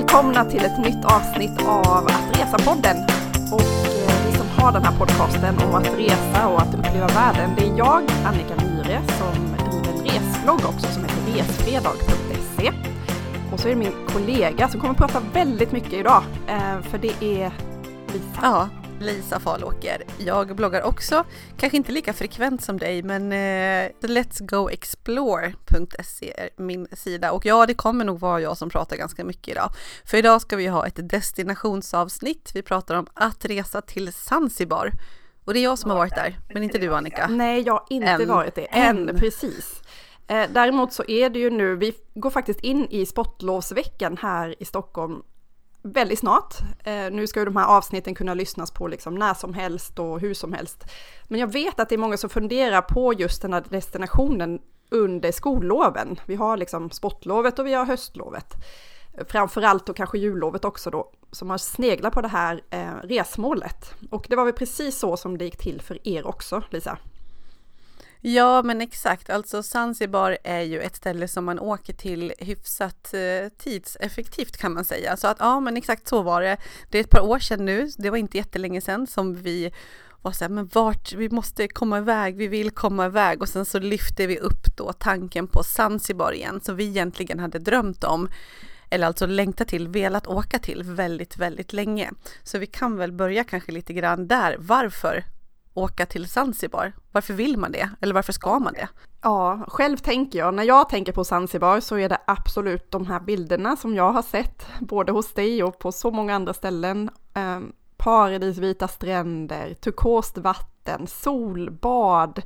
välkomna till ett nytt avsnitt av Att Resa-podden. Och eh, vi som har den här podcasten om att resa och att uppleva världen, det är jag, Annika Myhre, som driver en resblogg också som heter resfredag.se. Och så är det min kollega som kommer att prata väldigt mycket idag, eh, för det är Lisa. Ja, Lisa Falåker. Jag bloggar också, kanske inte lika frekvent som dig, men eh, letsgoexplore.se är min sida. Och ja, det kommer nog vara jag som pratar ganska mycket idag. För idag ska vi ha ett destinationsavsnitt. Vi pratar om att resa till Zanzibar. Och det är jag som har varit där, men inte du Annika. Nej, jag har inte Än. varit det. Än, Än. precis. Eh, däremot så är det ju nu, vi går faktiskt in i sportlovsveckan här i Stockholm väldigt snart. Eh, nu ska ju de här avsnitten kunna lyssnas på liksom när som helst och hur som helst. Men jag vet att det är många som funderar på just den här destinationen under skolloven. Vi har liksom sportlovet och vi har höstlovet. Framförallt och kanske jullovet också då, som har sneglat på det här eh, resmålet. Och det var väl precis så som det gick till för er också, Lisa? Ja, men exakt. Alltså Zanzibar är ju ett ställe som man åker till hyfsat eh, tidseffektivt kan man säga. Så att ja, men exakt så var det. Det är ett par år sedan nu. Det var inte jättelänge sedan som vi var så här, men vart, vi måste komma iväg, vi vill komma iväg och sen så lyfte vi upp då tanken på Zanzibar igen som vi egentligen hade drömt om eller alltså längtat till, velat åka till väldigt, väldigt länge. Så vi kan väl börja kanske lite grann där. Varför åka till Zanzibar? Varför vill man det? Eller varför ska man det? Ja, själv tänker jag, när jag tänker på Zanzibar så är det absolut de här bilderna som jag har sett, både hos dig och på så många andra ställen. Eh, paradisvita stränder, turkost vatten, solbad,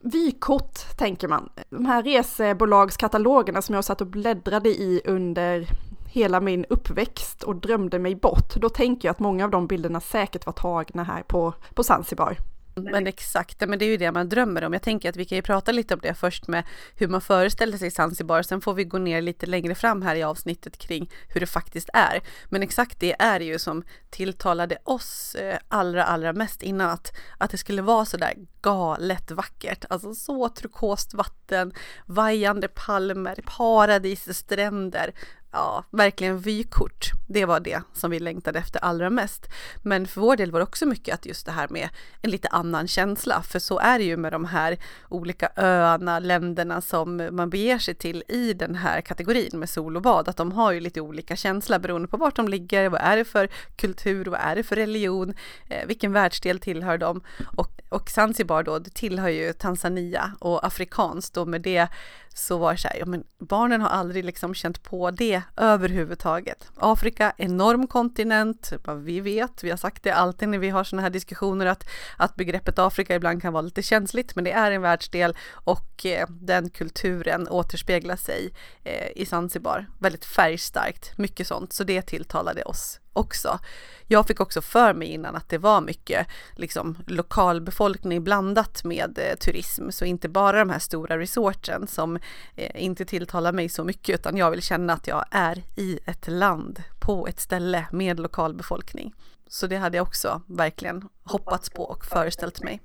vykort tänker man. De här resebolagskatalogerna som jag satt och bläddrade i under hela min uppväxt och drömde mig bort, då tänker jag att många av de bilderna säkert var tagna här på, på Zanzibar. Men exakt, men det är ju det man drömmer om. Jag tänker att vi kan ju prata lite om det först med hur man föreställer sig Zanzibar. Sen får vi gå ner lite längre fram här i avsnittet kring hur det faktiskt är. Men exakt det är ju som tilltalade oss eh, allra, allra mest innan att, att det skulle vara så där galet vackert. Alltså så turkost vatten, vajande palmer, paradisstränder, ja, verkligen vykort. Det var det som vi längtade efter allra mest. Men för vår del var det också mycket att just det här med en lite annan känsla, för så är det ju med de här olika öarna, länderna som man beger sig till i den här kategorin med sol och bad, att de har ju lite olika känsla beroende på vart de ligger, vad är det för kultur, vad är det för religion, eh, vilken världsdel tillhör de? Och, och Zanzibar då, det tillhör ju Tanzania och afrikanskt och med det så var det så här, ja men barnen har aldrig liksom känt på det överhuvudtaget. Afrika, enorm kontinent, vi vet, vi har sagt det alltid när vi har sådana här diskussioner att, att begreppet Afrika ibland kan vara lite känsligt, men det är en världsdel och eh, den kulturen återspeglar sig eh, i Zanzibar. Väldigt färgstarkt, mycket sånt, så det tilltalade oss också. Jag fick också för mig innan att det var mycket liksom, lokalbefolkning blandat med eh, turism, så inte bara de här stora resorten som eh, inte tilltalar mig så mycket, utan jag vill känna att jag är i ett land på ett ställe med lokalbefolkning. Så det hade jag också verkligen hoppats på och föreställt mig.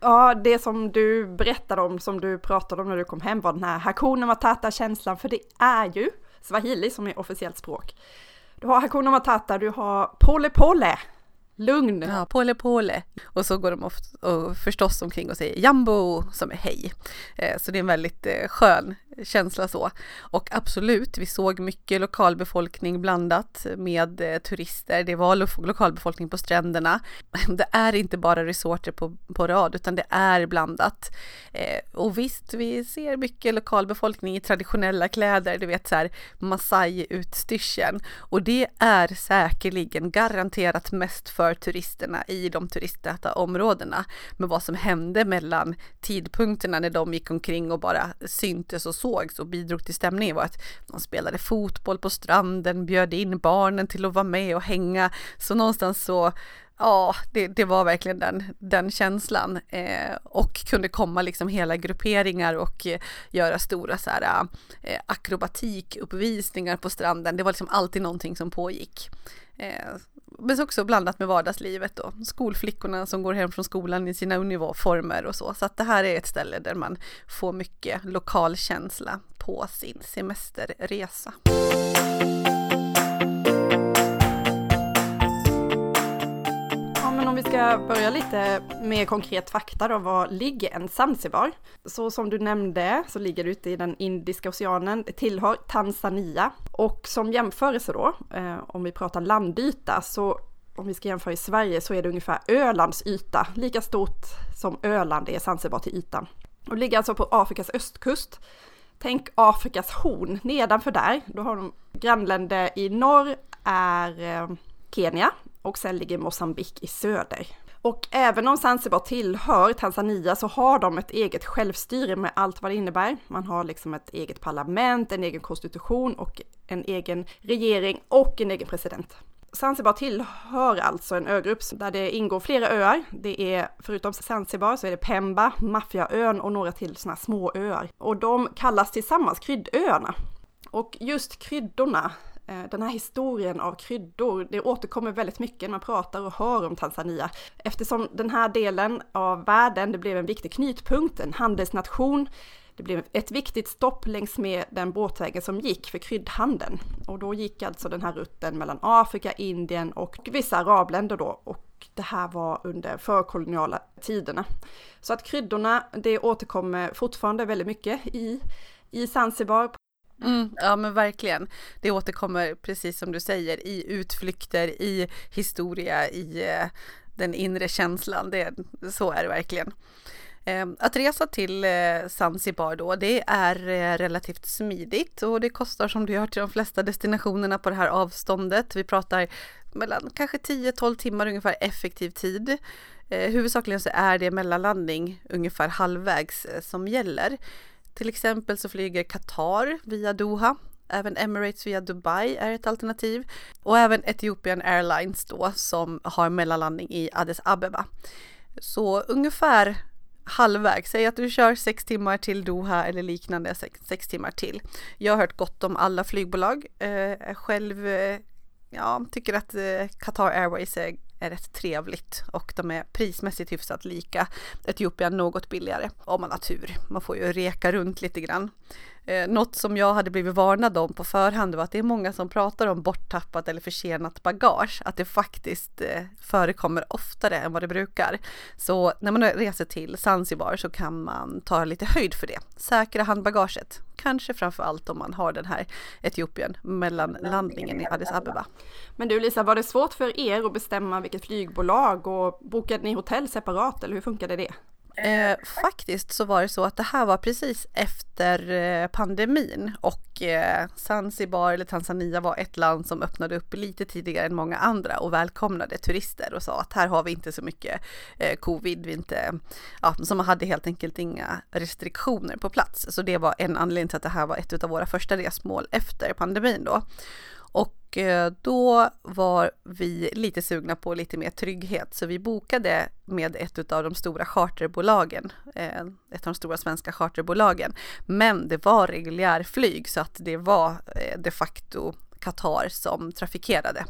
Ja, det som du berättade om, som du pratade om när du kom hem var den här Hakuna Matata-känslan, för det är ju swahili som är officiellt språk. Du har Hakuna Matata, du har Pole Pole, lugn. Ja, pole pole. Och så går de ofta, och förstås omkring och säger jambo som är hej. Eh, så det är en väldigt eh, skön känsla så. Och absolut, vi såg mycket lokalbefolkning blandat med eh, turister. Det var lokalbefolkning på stränderna. Det är inte bara resorter på, på rad utan det är blandat. Och visst, vi ser mycket lokalbefolkning i traditionella kläder, du vet så här Masai-utstyrseln. Och det är säkerligen garanterat mest för turisterna i de turisttäta områdena. Men vad som hände mellan tidpunkterna när de gick omkring och bara syntes och sågs och bidrog till stämningen var att de spelade fotboll på stranden, bjöd in barnen till att vara med och hänga. Så någonstans så Ja, det, det, var verkligen den, den känslan eh, och kunde komma liksom hela grupperingar och eh, göra stora så här, eh, akrobatikuppvisningar på stranden. Det var liksom alltid någonting som pågick. Eh, men också blandat med vardagslivet då. Skolflickorna som går hem från skolan i sina uniformer och så. Så att det här är ett ställe där man får mycket lokalkänsla på sin semesterresa. Om vi ska börja lite med konkret fakta då, var ligger en Zanzibar? Så som du nämnde så ligger det ute i den Indiska oceanen, det tillhör Tanzania. Och som jämförelse då, eh, om vi pratar landyta, så om vi ska jämföra i Sverige så är det ungefär Ölands yta, lika stort som Öland är Zanzibar till ytan. Och ligger alltså på Afrikas östkust. Tänk Afrikas horn, nedanför där, då har de grannländer i norr är eh, Kenya och sen ligger Mosambik i söder. Och även om Zanzibar tillhör Tanzania så har de ett eget självstyre med allt vad det innebär. Man har liksom ett eget parlament, en egen konstitution och en egen regering och en egen president. Zanzibar tillhör alltså en ögrupp där det ingår flera öar. Det är förutom Zanzibar så är det Pemba, Maffiaön och några till sådana små öar. Och de kallas tillsammans Kryddöarna. Och just kryddorna Eh, den här historien av kryddor, det återkommer väldigt mycket när man pratar och hör om Tanzania. Eftersom den här delen av världen, det blev en viktig knutpunkt, en handelsnation, det blev ett viktigt stopp längs med den båtvägen som gick för kryddhandeln. Och då gick alltså den här rutten mellan Afrika, Indien och vissa arabländer då. Och det här var under förkoloniala tiderna. Så att kryddorna, det återkommer fortfarande väldigt mycket i, i Zanzibar Mm, ja men verkligen. Det återkommer precis som du säger i utflykter, i historia, i eh, den inre känslan. Det, så är det verkligen. Eh, att resa till eh, Zanzibar då, det är eh, relativt smidigt och det kostar som du gör till de flesta destinationerna på det här avståndet. Vi pratar mellan kanske 10-12 timmar ungefär effektiv tid. Eh, huvudsakligen så är det mellanlandning ungefär halvvägs eh, som gäller. Till exempel så flyger Qatar via Doha. Även Emirates via Dubai är ett alternativ. Och även Ethiopian Airlines då som har mellanlandning i Addis Abeba. Så ungefär halvvägs, säg att du kör sex timmar till Doha eller liknande, sex, sex timmar till. Jag har hört gott om alla flygbolag. Eh, själv eh, ja, tycker att eh, Qatar Airways är är rätt trevligt och de är prismässigt hyfsat lika. Etiopien något billigare om man har tur. Man får ju reka runt lite grann. Eh, något som jag hade blivit varnad om på förhand var att det är många som pratar om borttappat eller försenat bagage, att det faktiskt eh, förekommer oftare än vad det brukar. Så när man reser till Zanzibar så kan man ta lite höjd för det. Säkra handbagaget, kanske framför allt om man har den här Etiopien mellan landningen i Addis Abeba. Men du Lisa, var det svårt för er att bestämma vilket flygbolag och bokade ni hotell separat eller hur funkade det? Eh, faktiskt så var det så att det här var precis efter eh, pandemin och eh, Zanzibar eller Tanzania var ett land som öppnade upp lite tidigare än många andra och välkomnade turister och sa att här har vi inte så mycket eh, covid, vi inte, ja, så man hade helt enkelt inga restriktioner på plats. Så det var en anledning till att det här var ett av våra första resmål efter pandemin då. Och eh, då var vi lite sugna på lite mer trygghet så vi bokade med ett av de stora charterbolagen, eh, ett av de stora svenska charterbolagen. Men det var reguljärflyg så att det var eh, de facto Qatar som trafikerade.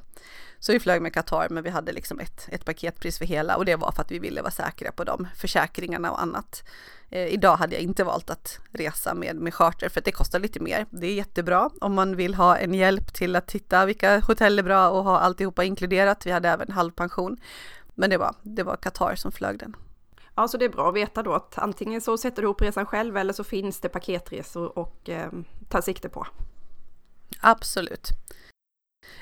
Så vi flög med Qatar men vi hade liksom ett, ett paketpris för hela och det var för att vi ville vara säkra på de försäkringarna och annat. Eh, idag hade jag inte valt att resa med, med charter för att det kostar lite mer. Det är jättebra om man vill ha en hjälp till att titta vilka hotell är bra och ha alltihopa inkluderat. Vi hade även halvpension. Men det var, det var Qatar som flög den. Ja, så det är bra att veta då att antingen så sätter du ihop resan själv eller så finns det paketresor och eh, ta sikte på. Absolut.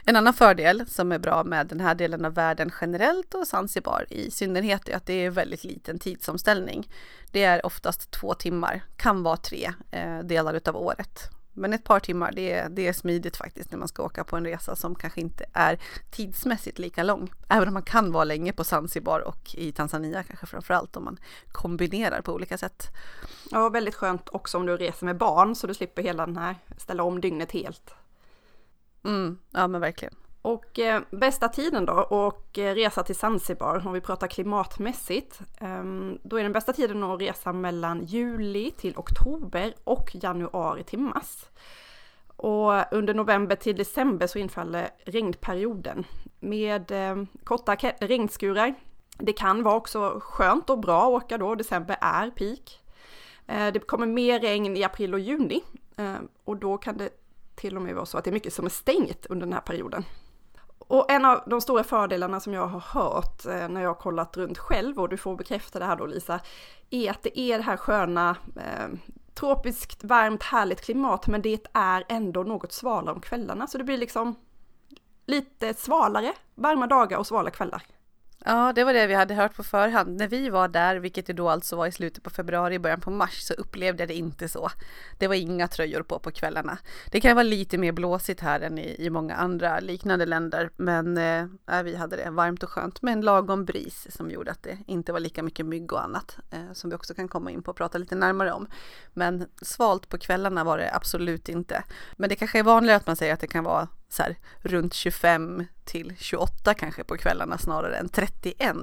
En annan fördel som är bra med den här delen av världen generellt och Zanzibar i synnerhet är att det är väldigt liten tidsomställning. Det är oftast två timmar, kan vara tre eh, delar utav året. Men ett par timmar, det är, det är smidigt faktiskt när man ska åka på en resa som kanske inte är tidsmässigt lika lång. Även om man kan vara länge på Zanzibar och i Tanzania kanske framförallt om man kombinerar på olika sätt. Ja, väldigt skönt också om du reser med barn så du slipper hela den här ställa om dygnet helt. Mm, ja men verkligen. Och eh, bästa tiden då och eh, resa till Zanzibar om vi pratar klimatmässigt. Eh, då är den bästa tiden att resa mellan juli till oktober och januari till mars. Och under november till december så infaller regnperioden med eh, korta regnskurar. Det kan vara också skönt och bra att åka då, december är peak. Eh, det kommer mer regn i april och juni eh, och då kan det till och med vara så att det är mycket som är stängt under den här perioden. Och en av de stora fördelarna som jag har hört eh, när jag har kollat runt själv, och du får bekräfta det här då Lisa, är att det är det här sköna eh, tropiskt, varmt, härligt klimat, men det är ändå något svalare om kvällarna. Så det blir liksom lite svalare, varma dagar och svala kvällar. Ja, det var det vi hade hört på förhand. När vi var där, vilket det då alltså var i slutet på februari, början på mars, så upplevde jag det inte så. Det var inga tröjor på på kvällarna. Det kan vara lite mer blåsigt här än i, i många andra liknande länder, men eh, äh, vi hade det varmt och skönt med en lagom bris som gjorde att det inte var lika mycket mygg och annat eh, som vi också kan komma in på och prata lite närmare om. Men svalt på kvällarna var det absolut inte. Men det kanske är vanligare att man säger att det kan vara så här, runt 25 till 28 kanske på kvällarna snarare än 31.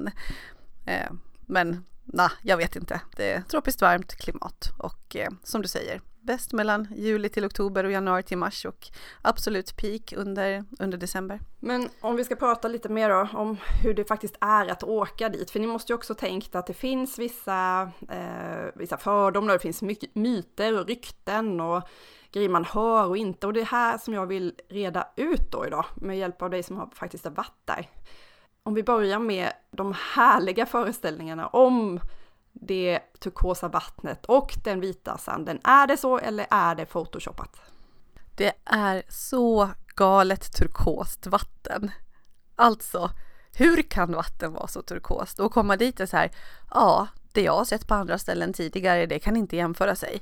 Eh, men nej, jag vet inte. Det är tropiskt varmt klimat och eh, som du säger, bäst mellan juli till oktober och januari till mars och absolut peak under, under december. Men om vi ska prata lite mer då om hur det faktiskt är att åka dit, för ni måste ju också tänkt att det finns vissa, eh, vissa fördomar, det finns mycket myter och rykten och grejer man hör och inte. Och det är här som jag vill reda ut då idag med hjälp av dig som har faktiskt har varit där. Om vi börjar med de härliga föreställningarna om det turkosa vattnet och den vita sanden. Är det så eller är det photoshoppat? Det är så galet turkost vatten. Alltså, hur kan vatten vara så turkost? Och komma dit är så här, ja, det jag har sett på andra ställen tidigare, det kan inte jämföra sig.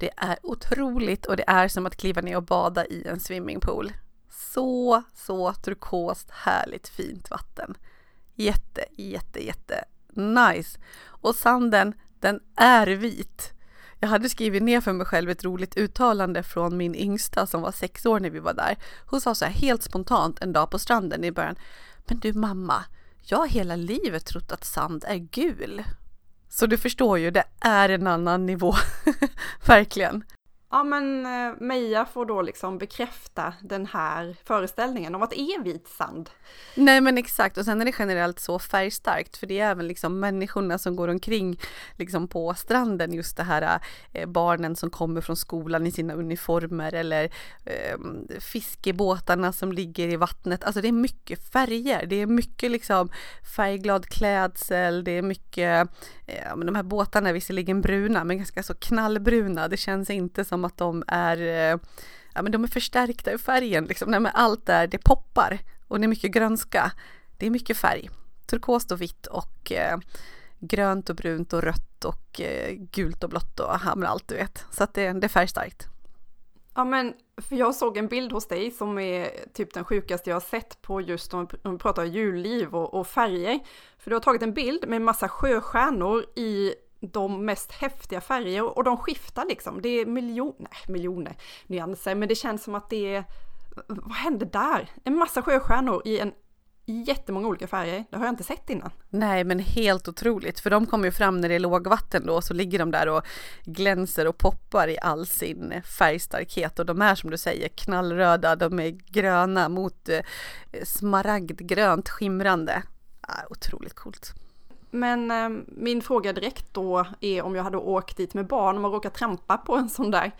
Det är otroligt och det är som att kliva ner och bada i en swimmingpool. Så, så turkost, härligt, fint vatten. Jätte, jätte, jätte nice. Och sanden, den är vit. Jag hade skrivit ner för mig själv ett roligt uttalande från min yngsta som var sex år när vi var där. Hon sa så här helt spontant en dag på stranden i början. Men du mamma, jag har hela livet trott att sand är gul. Så du förstår ju, det är en annan nivå. Verkligen. Ja men eh, Meja får då liksom bekräfta den här föreställningen om att det är vit sand. Nej men exakt och sen är det generellt så färgstarkt för det är även liksom människorna som går omkring liksom på stranden just det här eh, barnen som kommer från skolan i sina uniformer eller eh, fiskebåtarna som ligger i vattnet. Alltså det är mycket färger, det är mycket liksom färgglad klädsel, det är mycket, eh, de här båtarna är visserligen bruna men ganska så knallbruna, det känns inte som som att de är, eh, ja men de är förstärkta i färgen liksom. Nej, men allt där, det poppar och det är mycket grönska. Det är mycket färg. Turkost och vitt och eh, grönt och brunt och rött och eh, gult och blått och ja, men allt du vet. Så att det, det är färgstarkt. Ja men, för jag såg en bild hos dig som är typ den sjukaste jag har sett på just om vi pratar julliv och, och färger. För du har tagit en bild med massa sjöstjärnor i de mest häftiga färger och de skiftar liksom. Det är miljoner, miljoner nyanser, men det känns som att det är, vad hände där? En massa sjöstjärnor i en jättemånga olika färger. Det har jag inte sett innan. Nej, men helt otroligt, för de kommer ju fram när det är lågvatten då, så ligger de där och glänser och poppar i all sin färgstarkhet och de är som du säger knallröda, de är gröna mot eh, smaragdgrönt skimrande. Ah, otroligt coolt. Men eh, min fråga direkt då är om jag hade åkt dit med barn och man råkar trampa på en sån där.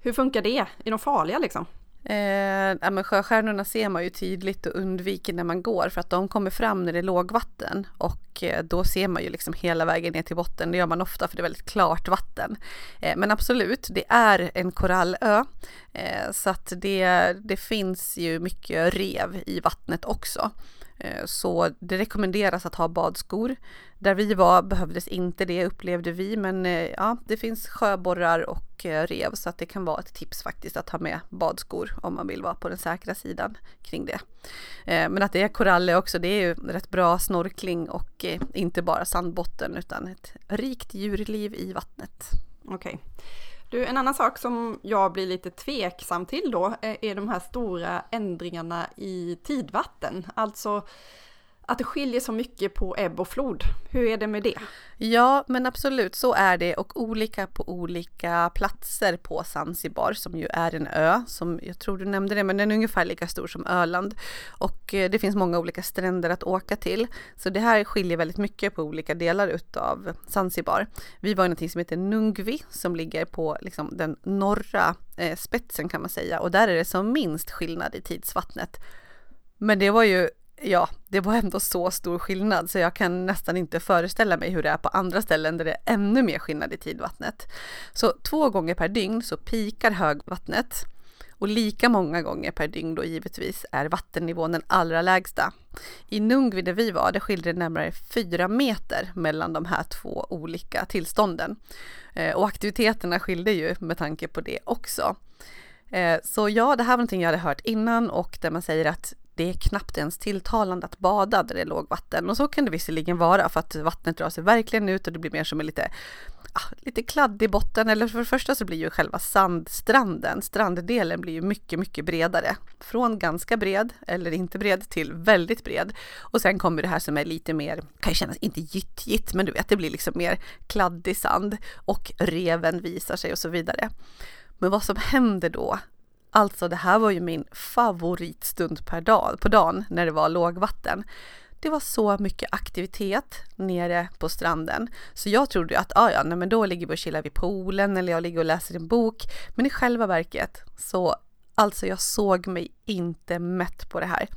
Hur funkar det? Är de farliga liksom? Eh, ja, men sjöstjärnorna ser man ju tydligt och undviker när man går för att de kommer fram när det är lågvatten och eh, då ser man ju liksom hela vägen ner till botten. Det gör man ofta för det är väldigt klart vatten. Eh, men absolut, det är en korallö eh, så att det, det finns ju mycket rev i vattnet också. Eh, så det rekommenderas att ha badskor. Där vi var behövdes inte det upplevde vi men eh, ja det finns sjöborrar och eh, rev så att det kan vara ett tips faktiskt att ha med badskor om man vill vara på den säkra sidan kring det. Men att det är koraller också det är ju rätt bra snorkling och inte bara sandbotten utan ett rikt djurliv i vattnet. Okej. Okay. Du, en annan sak som jag blir lite tveksam till då eh, är de här stora ändringarna i tidvatten. Alltså att det skiljer så mycket på ebb och flod. Hur är det med det? Ja, men absolut så är det och olika på olika platser på Zanzibar som ju är en ö som jag tror du nämnde det, men den är ungefär lika stor som Öland och eh, det finns många olika stränder att åka till. Så det här skiljer väldigt mycket på olika delar utav Zanzibar. Vi var i någonting som heter Nungvi som ligger på liksom den norra eh, spetsen kan man säga och där är det som minst skillnad i tidsvattnet Men det var ju ja, det var ändå så stor skillnad så jag kan nästan inte föreställa mig hur det är på andra ställen där det är ännu mer skillnad i tidvattnet. Så två gånger per dygn så pikar högvattnet och lika många gånger per dygn då givetvis är vattennivån den allra lägsta. I Nungvi där vi var, det skiljer det närmare fyra meter mellan de här två olika tillstånden. Eh, och aktiviteterna skilde ju med tanke på det också. Eh, så ja, det här var någonting jag hade hört innan och där man säger att det är knappt ens tilltalande att bada där det är lågvatten. Och så kan det visserligen vara för att vattnet drar sig verkligen ut och det blir mer som en lite, ah, lite kladdig botten. Eller för det första så blir ju själva sandstranden, stranddelen blir ju mycket, mycket bredare. Från ganska bred, eller inte bred, till väldigt bred. Och sen kommer det här som är lite mer, kan ju kännas, inte gyttjigt, men du vet, det blir liksom mer kladdig sand. Och reven visar sig och så vidare. Men vad som händer då Alltså det här var ju min favoritstund per dag, på dagen när det var lågvatten. Det var så mycket aktivitet nere på stranden. Så jag trodde att ah, ja, nej, men då ligger vi och chillar vid poolen eller jag ligger och läser en bok. Men i själva verket så, alltså jag såg mig inte mätt på det här.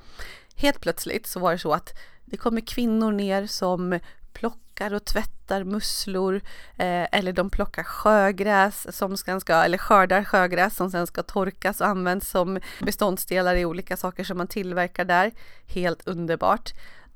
Helt plötsligt så var det så att det kommer kvinnor ner som plockar och tvättar musslor eh, eller de plockar sjögräs som sen ska, eller skördar sjögräs som sen ska torkas och används som beståndsdelar i olika saker som man tillverkar där. Helt underbart.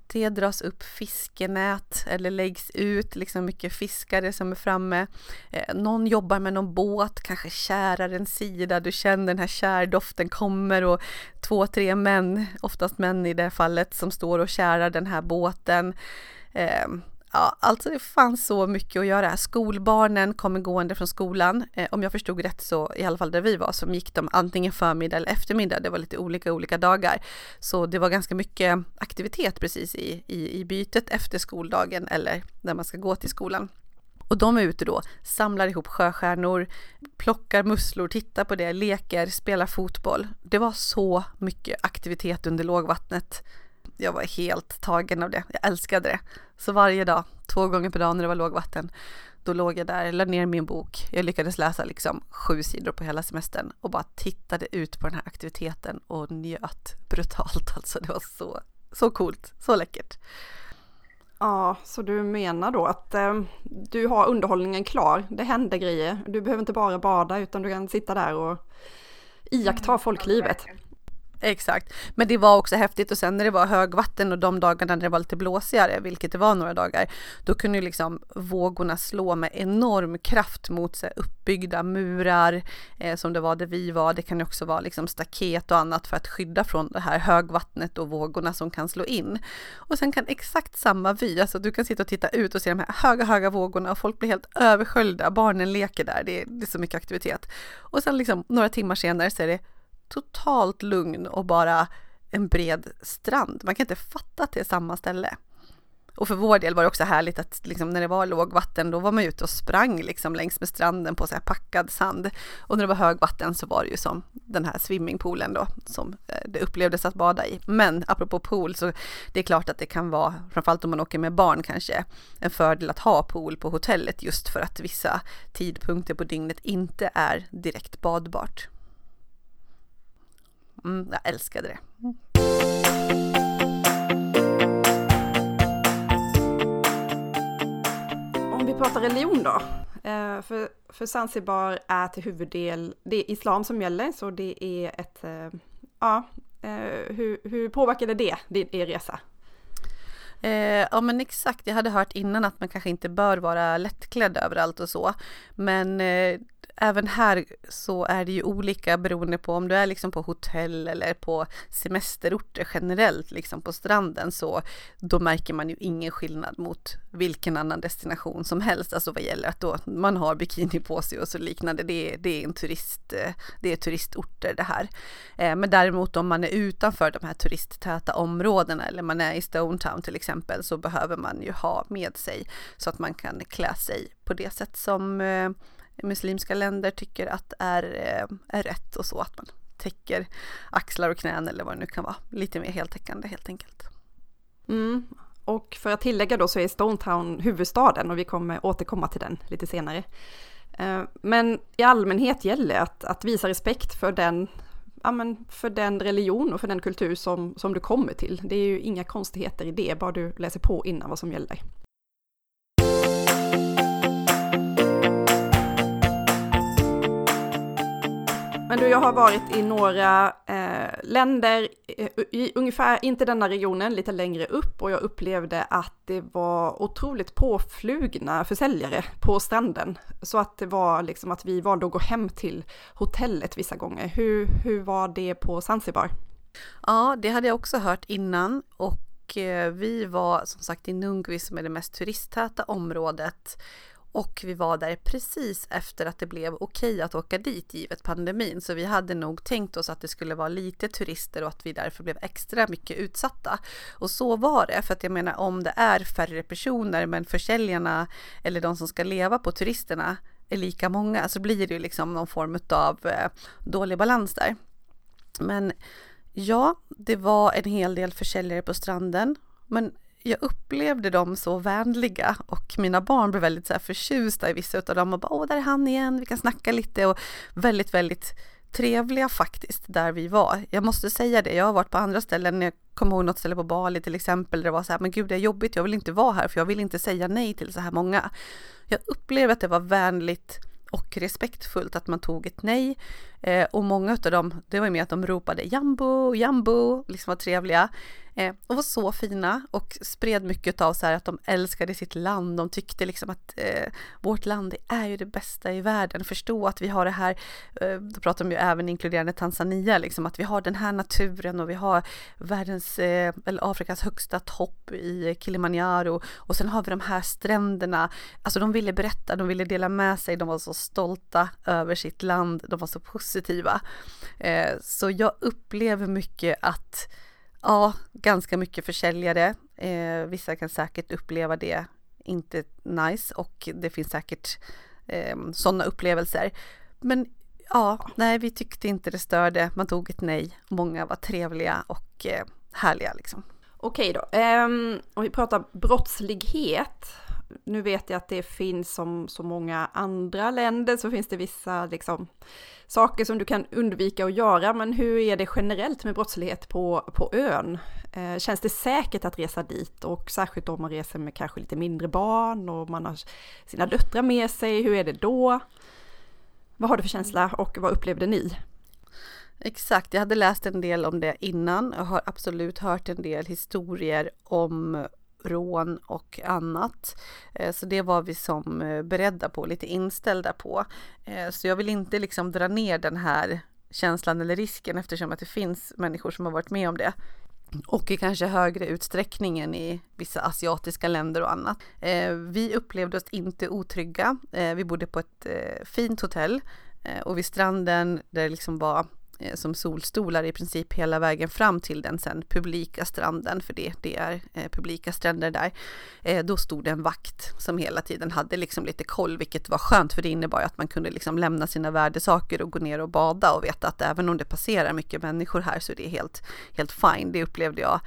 Det dras upp fiskenät eller läggs ut, liksom mycket fiskare som är framme. Eh, någon jobbar med någon båt, kanske kärar en sida, du känner den här kärdoften kommer och två, tre män, oftast män i det fallet, som står och kärar den här båten. Eh, Ja, alltså det fanns så mycket att göra. Skolbarnen kommer gående från skolan. Eh, om jag förstod rätt så, i alla fall där vi var, så gick de antingen förmiddag eller eftermiddag. Det var lite olika olika dagar. Så det var ganska mycket aktivitet precis i, i, i bytet efter skoldagen eller när man ska gå till skolan. Och de är ute då, samlar ihop sjöstjärnor, plockar musslor, tittar på det, leker, spelar fotboll. Det var så mycket aktivitet under lågvattnet jag var helt tagen av det. Jag älskade det. Så varje dag, två gånger per dag när det var lågvatten, då låg jag där, lade ner min bok. Jag lyckades läsa liksom sju sidor på hela semestern och bara tittade ut på den här aktiviteten och njöt brutalt. Alltså det var så, så coolt, så läckert. Ja, så du menar då att eh, du har underhållningen klar. Det händer grejer. Du behöver inte bara bada utan du kan sitta där och iaktta folklivet. Exakt, men det var också häftigt och sen när det var högvatten och de dagarna när det var lite blåsigare, vilket det var några dagar, då kunde ju liksom vågorna slå med enorm kraft mot sig uppbyggda murar eh, som det var där vi var. Det kan ju också vara liksom staket och annat för att skydda från det här högvattnet och vågorna som kan slå in. Och sen kan exakt samma vy, alltså du kan sitta och titta ut och se de här höga, höga vågorna och folk blir helt översköljda, barnen leker där, det är, det är så mycket aktivitet. Och sen liksom några timmar senare så är det totalt lugn och bara en bred strand. Man kan inte fatta att det är samma ställe. Och för vår del var det också härligt att liksom, när det var lågvatten då var man ute och sprang liksom, längs med stranden på så här packad sand. Och när det var högvatten så var det ju som den här swimmingpoolen då som eh, det upplevdes att bada i. Men apropå pool så det är klart att det kan vara, framförallt om man åker med barn kanske, en fördel att ha pool på hotellet just för att vissa tidpunkter på dygnet inte är direkt badbart. Mm, jag älskade det. Om vi pratar religion då. Eh, för, för Zanzibar är till huvuddel, det är islam som gäller, så det är ett, eh, ja, eh, hur, hur påverkade det din er resa? Eh, ja men exakt, jag hade hört innan att man kanske inte bör vara lättklädd överallt och så. Men eh, även här så är det ju olika beroende på om du är liksom på hotell eller på semesterorter generellt, liksom på stranden, så då märker man ju ingen skillnad mot vilken annan destination som helst, alltså vad gäller att då man har bikini på sig och så liknande. Det är, det är en turist, eh, det är turistorter det här. Eh, men däremot om man är utanför de här turisttäta områdena eller man är i Stone Town till exempel så behöver man ju ha med sig så att man kan klä sig på det sätt som eh, muslimska länder tycker att är, eh, är rätt och så att man täcker axlar och knän eller vad det nu kan vara. Lite mer heltäckande helt enkelt. Mm. Och för att tillägga då så är Stone Town huvudstaden och vi kommer återkomma till den lite senare. Eh, men i allmänhet gäller att, att visa respekt för den ja, men för den religion och för den kultur som, som du kommer till. Det är ju inga konstigheter i det, bara du läser på innan vad som gäller. Men du, jag har varit i några eh, länder, eh, i ungefär, inte denna regionen, lite längre upp och jag upplevde att det var otroligt påflugna försäljare på stranden. Så att det var liksom att vi valde att gå hem till hotellet vissa gånger. Hur, hur var det på Zanzibar? Ja, det hade jag också hört innan och eh, vi var som sagt i Nungvi som är det mest turisttäta området och vi var där precis efter att det blev okej att åka dit givet pandemin. Så vi hade nog tänkt oss att det skulle vara lite turister och att vi därför blev extra mycket utsatta. Och så var det, för att jag menar om det är färre personer men försäljarna eller de som ska leva på turisterna är lika många så blir det ju liksom någon form av eh, dålig balans där. Men ja, det var en hel del försäljare på stranden. Men jag upplevde dem så vänliga och mina barn blev väldigt så här förtjusta i vissa av dem och bara åh, där är han igen, vi kan snacka lite och väldigt, väldigt trevliga faktiskt där vi var. Jag måste säga det, jag har varit på andra ställen, jag kommer ihåg något ställe på Bali till exempel, där det var så här, men gud det är jobbigt, jag vill inte vara här för jag vill inte säga nej till så här många. Jag upplevde att det var vänligt och respektfullt att man tog ett nej. Eh, och många av dem, det var ju med att de ropade jambo, jambo, liksom var trevliga. Eh, och var så fina och spred mycket av så här att de älskade sitt land. De tyckte liksom att eh, vårt land är ju det bästa i världen. Förstå att vi har det här, eh, då pratar de ju även inkluderande Tanzania, liksom att vi har den här naturen och vi har världens, eh, eller Afrikas högsta topp i Kilimanjaro och sen har vi de här stränderna. Alltså de ville berätta, de ville dela med sig, de var så stolta över sitt land, de var så positiva. Eh, så jag upplever mycket att Ja, ganska mycket försäljare. Eh, vissa kan säkert uppleva det inte nice och det finns säkert eh, sådana upplevelser. Men ja, nej, vi tyckte inte det störde. Man tog ett nej. Många var trevliga och eh, härliga liksom. Okej då, um, om vi pratar brottslighet. Nu vet jag att det finns som så många andra länder så finns det vissa liksom saker som du kan undvika att göra, men hur är det generellt med brottslighet på, på ön? Eh, känns det säkert att resa dit och särskilt om man reser med kanske lite mindre barn och man har sina döttrar med sig, hur är det då? Vad har du för känsla och vad upplevde ni? Exakt, jag hade läst en del om det innan och har absolut hört en del historier om rån och annat. Eh, så det var vi som eh, beredda på, lite inställda på. Eh, så jag vill inte liksom dra ner den här känslan eller risken eftersom att det finns människor som har varit med om det. Och i kanske högre utsträckning än i vissa asiatiska länder och annat. Vi upplevde oss inte otrygga. Vi bodde på ett fint hotell och vid stranden där det liksom var Eh, som solstolar i princip hela vägen fram till den sen publika stranden, för det, det är eh, publika stränder där. Eh, då stod det en vakt som hela tiden hade liksom lite koll, vilket var skönt för det innebar att man kunde liksom lämna sina värdesaker och gå ner och bada och veta att även om det passerar mycket människor här så är det helt, helt fine. Det upplevde jag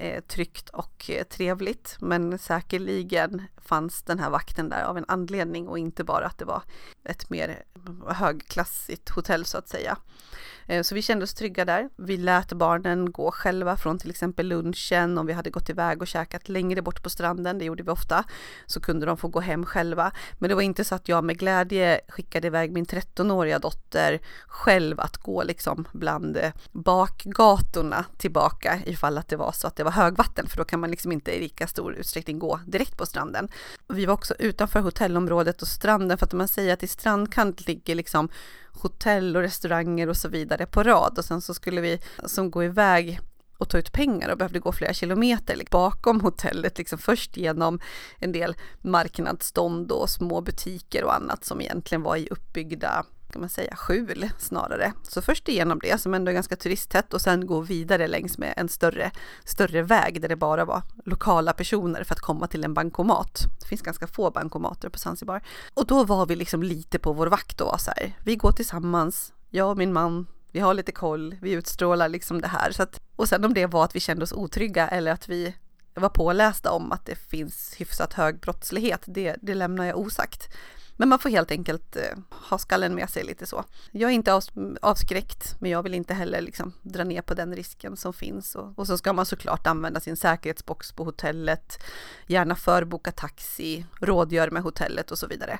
eh, tryggt och eh, trevligt. Men säkerligen fanns den här vakten där av en anledning och inte bara att det var ett mer högklassigt hotell så att säga. Eh, så vi kände oss trygga där. Vi lät barnen gå själva från till exempel lunchen om vi hade gått iväg och käkat längre bort på stranden, det gjorde vi ofta, så kunde de få gå hem själva. Men det var inte så att jag med glädje skickade iväg min 13-åriga dotter själv att gå liksom bland eh, bakgatorna tillbaka ifall att det var så att det var högvatten, för då kan man liksom inte i lika stor utsträckning gå direkt på stranden. Vi var också utanför hotellområdet och stranden, för att man säger att i strandkant ligger liksom hotell och restauranger och så vidare på rad. Och sen så skulle vi som gå iväg och ta ut pengar och behövde gå flera kilometer liksom bakom hotellet, liksom först genom en del marknadsstånd och små butiker och annat som egentligen var i uppbyggda kan man säga, skjul snarare. Så först igenom det som ändå är ganska turisttätt och sen gå vidare längs med en större, större väg där det bara var lokala personer för att komma till en bankomat. Det finns ganska få bankomater på Zanzibar. Och då var vi liksom lite på vår vakt och var så här, vi går tillsammans, jag och min man, vi har lite koll, vi utstrålar liksom det här. Så att, och sen om det var att vi kände oss otrygga eller att vi var pålästa om att det finns hyfsat hög brottslighet, det, det lämnar jag osagt. Men man får helt enkelt eh, ha skallen med sig lite så. Jag är inte avskräckt, men jag vill inte heller liksom dra ner på den risken som finns. Och, och så ska man såklart använda sin säkerhetsbox på hotellet, gärna förboka taxi, rådgöra med hotellet och så vidare.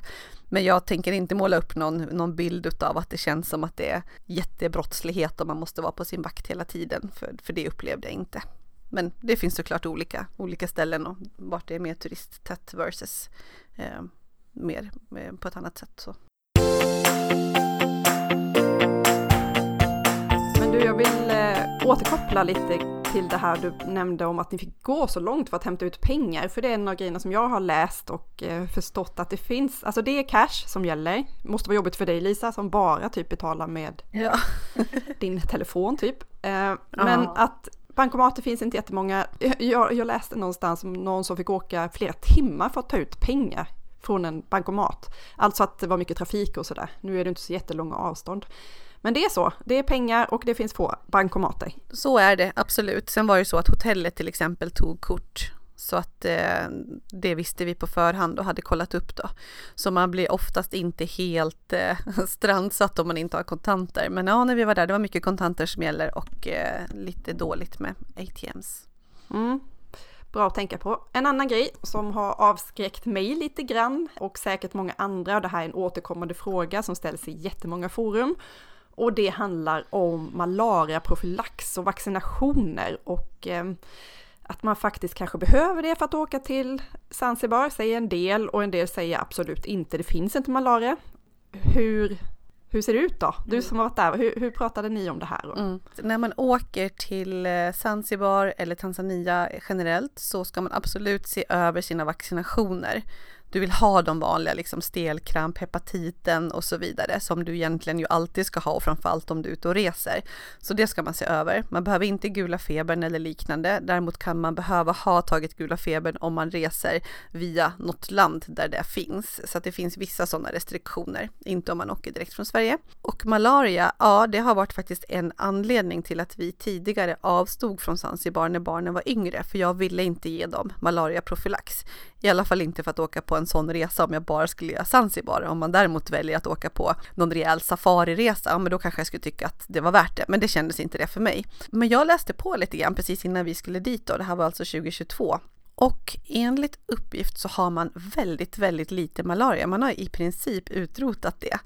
Men jag tänker inte måla upp någon, någon bild av att det känns som att det är jättebrottslighet och man måste vara på sin vakt hela tiden, för, för det upplevde jag inte. Men det finns såklart olika, olika ställen och vart det är mer turisttätt versus eh, mer eh, på ett annat sätt. Så. Men du, jag vill eh, återkoppla lite till det här du nämnde om att ni fick gå så långt för att hämta ut pengar. För det är en av grejerna som jag har läst och eh, förstått att det finns, alltså det är cash som gäller. Måste vara jobbigt för dig Lisa som bara typ betalar med ja. din telefon typ. Eh, men att Bankomater finns inte jättemånga. Jag, jag läste någonstans om någon som fick åka flera timmar för att ta ut pengar från en bankomat. Alltså att det var mycket trafik och sådär. Nu är det inte så jättelånga avstånd. Men det är så, det är pengar och det finns få bankomater. Så är det absolut. Sen var det så att hotellet till exempel tog kort så att eh, det visste vi på förhand och hade kollat upp då. Så man blir oftast inte helt eh, strandsatt om man inte har kontanter. Men ja, när vi var där, det var mycket kontanter som gäller och eh, lite dåligt med ATMs. Mm. Bra att tänka på. En annan grej som har avskräckt mig lite grann och säkert många andra, och det här är en återkommande fråga som ställs i jättemånga forum. Och det handlar om malariaprofylax och vaccinationer och eh, att man faktiskt kanske behöver det för att åka till Zanzibar, säger en del och en del säger absolut inte, det finns inte malaria. Hur, hur ser det ut då? Du som har varit där, hur, hur pratade ni om det här? Mm. När man åker till eh, Zanzibar eller Tanzania generellt så ska man absolut se över sina vaccinationer du vill ha de vanliga liksom stelkramp, hepatiten och så vidare som du egentligen ju alltid ska ha och framförallt om du är ute och reser. Så det ska man se över. Man behöver inte gula febern eller liknande. Däremot kan man behöva ha tagit gula febern om man reser via något land där det finns. Så att det finns vissa sådana restriktioner, inte om man åker direkt från Sverige. Och malaria, ja det har varit faktiskt en anledning till att vi tidigare avstod från Zanzibar när barnen var yngre, för jag ville inte ge dem malariaprofylax. I alla fall inte för att åka på en sån resa om jag bara skulle göra Zanzibar. Om man däremot väljer att åka på någon rejäl safariresa, ja, men då kanske jag skulle tycka att det var värt det. Men det kändes inte det för mig. Men jag läste på lite grann precis innan vi skulle dit och Det här var alltså 2022 och enligt uppgift så har man väldigt, väldigt lite malaria. Man har i princip utrotat det.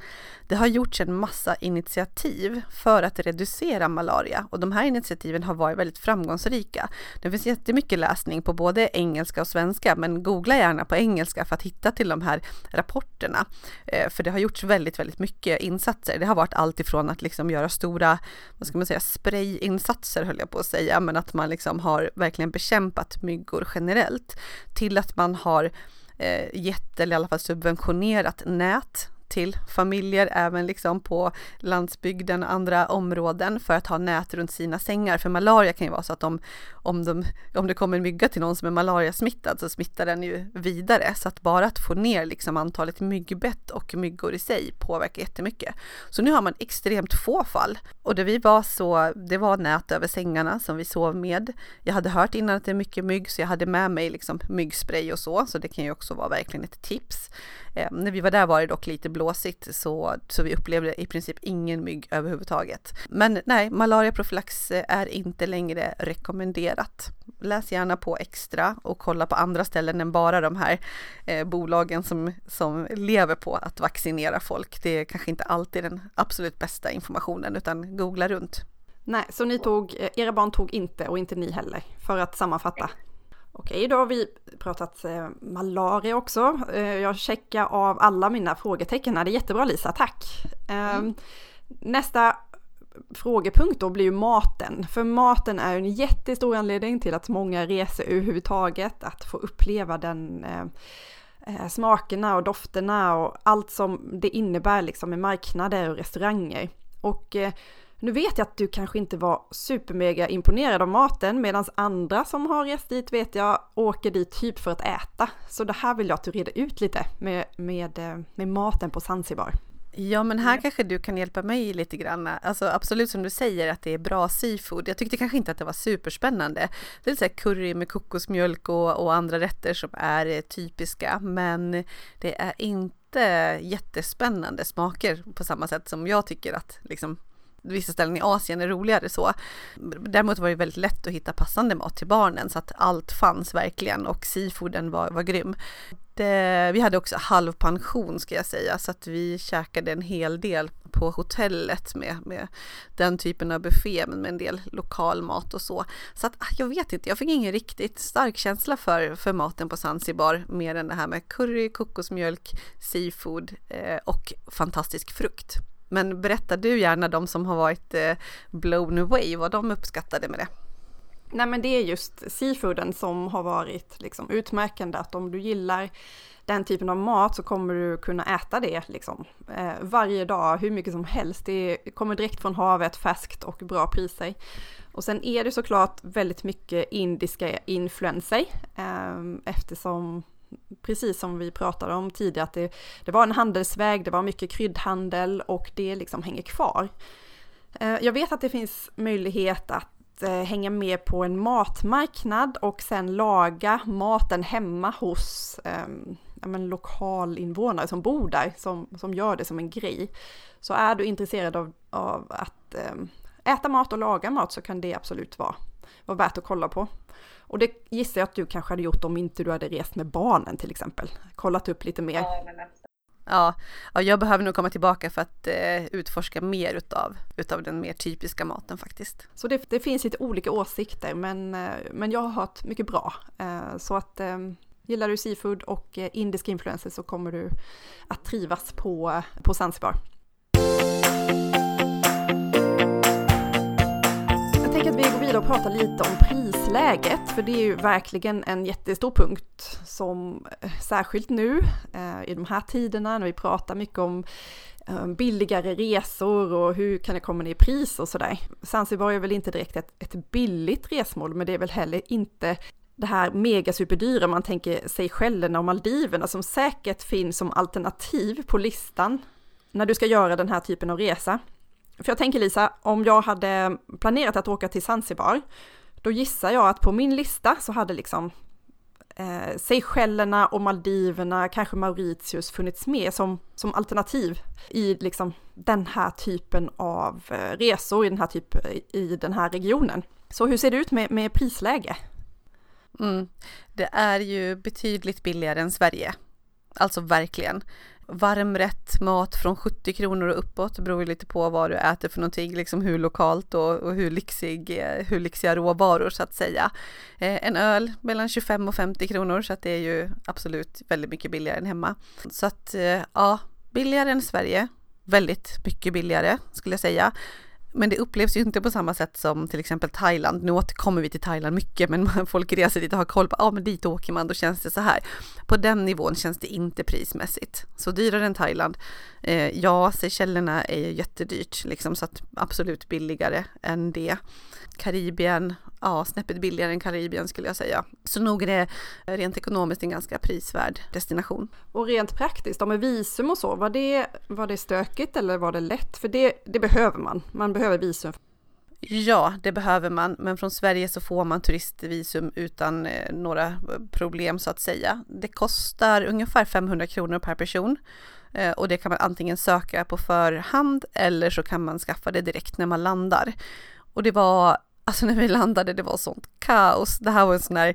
Det har gjorts en massa initiativ för att reducera malaria och de här initiativen har varit väldigt framgångsrika. Det finns jättemycket läsning på både engelska och svenska, men googla gärna på engelska för att hitta till de här rapporterna. Eh, för det har gjorts väldigt, väldigt mycket insatser. Det har varit allt ifrån att liksom göra stora, vad ska man säga, sprayinsatser höll jag på att säga, men att man liksom har verkligen bekämpat myggor generellt generellt till att man har eh, gett eller i alla fall subventionerat nät till familjer även liksom på landsbygden och andra områden för att ha nät runt sina sängar. För malaria kan ju vara så att om, om, de, om det kommer en mygga till någon som är malariasmittad så smittar den ju vidare. Så att bara att få ner liksom antalet myggbett och myggor i sig påverkar jättemycket. Så nu har man extremt få fall. Och det vi var så, det var nät över sängarna som vi sov med. Jag hade hört innan att det är mycket mygg så jag hade med mig liksom myggspray och så, så det kan ju också vara verkligen ett tips. Eh, när vi var där var det dock lite blåsigt så, så vi upplevde i princip ingen mygg överhuvudtaget. Men nej, malariaprofylax är inte längre rekommenderat. Läs gärna på extra och kolla på andra ställen än bara de här eh, bolagen som, som lever på att vaccinera folk. Det är kanske inte alltid den absolut bästa informationen utan googla runt. Nej, så ni tog, eh, era barn tog inte och inte ni heller, för att sammanfatta. Okej, då har vi pratat eh, malaria också. Eh, jag checkar av alla mina frågetecken. Det är jättebra Lisa, tack! Eh, mm. Nästa frågepunkt då blir ju maten. För maten är en jättestor anledning till att många reser överhuvudtaget. Att få uppleva den eh, smakerna och dofterna och allt som det innebär liksom med marknader och restauranger. Och nu vet jag att du kanske inte var supermega imponerad av maten medan andra som har rest dit vet jag åker dit typ för att äta. Så det här vill jag att du reder ut lite med, med, eh, med maten på Zanzibar. Ja men här kanske du kan hjälpa mig lite grann. Alltså absolut som du säger att det är bra seafood. Jag tyckte kanske inte att det var superspännande. Det är så curry med kokosmjölk och, och andra rätter som är eh, typiska men det är inte inte jättespännande smaker på samma sätt som jag tycker att liksom vissa ställen i Asien är roligare så. Däremot var det väldigt lätt att hitta passande mat till barnen så att allt fanns verkligen och seafooden var, var grym. Det, vi hade också halvpension ska jag säga så att vi käkade en hel del på hotellet med, med den typen av buffé men med en del lokal mat och så. Så att ah, jag vet inte, jag fick ingen riktigt stark känsla för, för maten på Zanzibar mer än det här med curry, kokosmjölk, seafood eh, och fantastisk frukt. Men berätta du gärna de som har varit eh, blown away, vad de uppskattade med det. Nej men det är just seafooden som har varit liksom utmärkande, att om du gillar den typen av mat så kommer du kunna äta det liksom eh, varje dag, hur mycket som helst. Det kommer direkt från havet, färskt och bra priser. Och sen är det såklart väldigt mycket indiska influenser eh, eftersom precis som vi pratade om tidigare, att det, det var en handelsväg, det var mycket kryddhandel och det liksom hänger kvar. Eh, jag vet att det finns möjlighet att eh, hänga med på en matmarknad och sen laga maten hemma hos um, ja, men lokalinvånare som bor där, som, som gör det som en grej. Så är du intresserad av, av att um, äta mat och laga mat så kan det absolut vara, vara värt att kolla på. Och det gissar jag att du kanske hade gjort om inte du hade rest med barnen till exempel. Kollat upp lite mer. Ja, ja, jag behöver nog komma tillbaka för att eh, utforska mer utav, utav den mer typiska maten faktiskt. Så det, det finns lite olika åsikter men, eh, men jag har hört mycket bra. Eh, så att eh, gillar du seafood och eh, indiska influenser så kommer du att trivas på, på Zanzibar. Tänker att vi går vidare och pratar lite om prisläget, för det är ju verkligen en jättestor punkt som eh, särskilt nu eh, i de här tiderna när vi pratar mycket om eh, billigare resor och hur kan det komma ner i pris och sådär. Zanzibar är väl inte direkt ett, ett billigt resmål, men det är väl heller inte det här megasuperdyra man tänker sig Seychellerna och Maldiverna som säkert finns som alternativ på listan när du ska göra den här typen av resa. För jag tänker Lisa, om jag hade planerat att åka till Zanzibar, då gissar jag att på min lista så hade liksom eh, Seychellerna och Maldiverna, kanske Mauritius funnits med som, som alternativ i liksom den här typen av eh, resor i den här, typ, eh, i den här regionen. Så hur ser det ut med, med prisläge? Mm. Det är ju betydligt billigare än Sverige. Alltså verkligen varmrätt mat från 70 kronor och uppåt, det beror ju lite på vad du äter för någonting, liksom hur lokalt och, och hur, lyxig, eh, hur lyxiga råvaror så att säga. Eh, en öl mellan 25 och 50 kronor så att det är ju absolut väldigt mycket billigare än hemma. Så att eh, ja, billigare än Sverige, väldigt mycket billigare skulle jag säga. Men det upplevs ju inte på samma sätt som till exempel Thailand. Nu återkommer vi till Thailand mycket, men folk reser dit och har koll på, ja ah, men dit åker man, då känns det så här. På den nivån känns det inte prismässigt. Så dyrare än Thailand. Eh, ja, Seychellerna är ju jättedyrt, liksom, så att absolut billigare än det. Karibien, ja, snäppet billigare än Karibien skulle jag säga. Så nog är det rent ekonomiskt en ganska prisvärd destination. Och rent praktiskt, med visum och så, var det, var det stökigt eller var det lätt? För det, det behöver man, man behöver visum. Ja, det behöver man, men från Sverige så får man turistvisum utan eh, några problem så att säga. Det kostar ungefär 500 kronor per person eh, och det kan man antingen söka på förhand eller så kan man skaffa det direkt när man landar. Och det var, alltså när vi landade, det var sånt kaos. Det här var en sån här,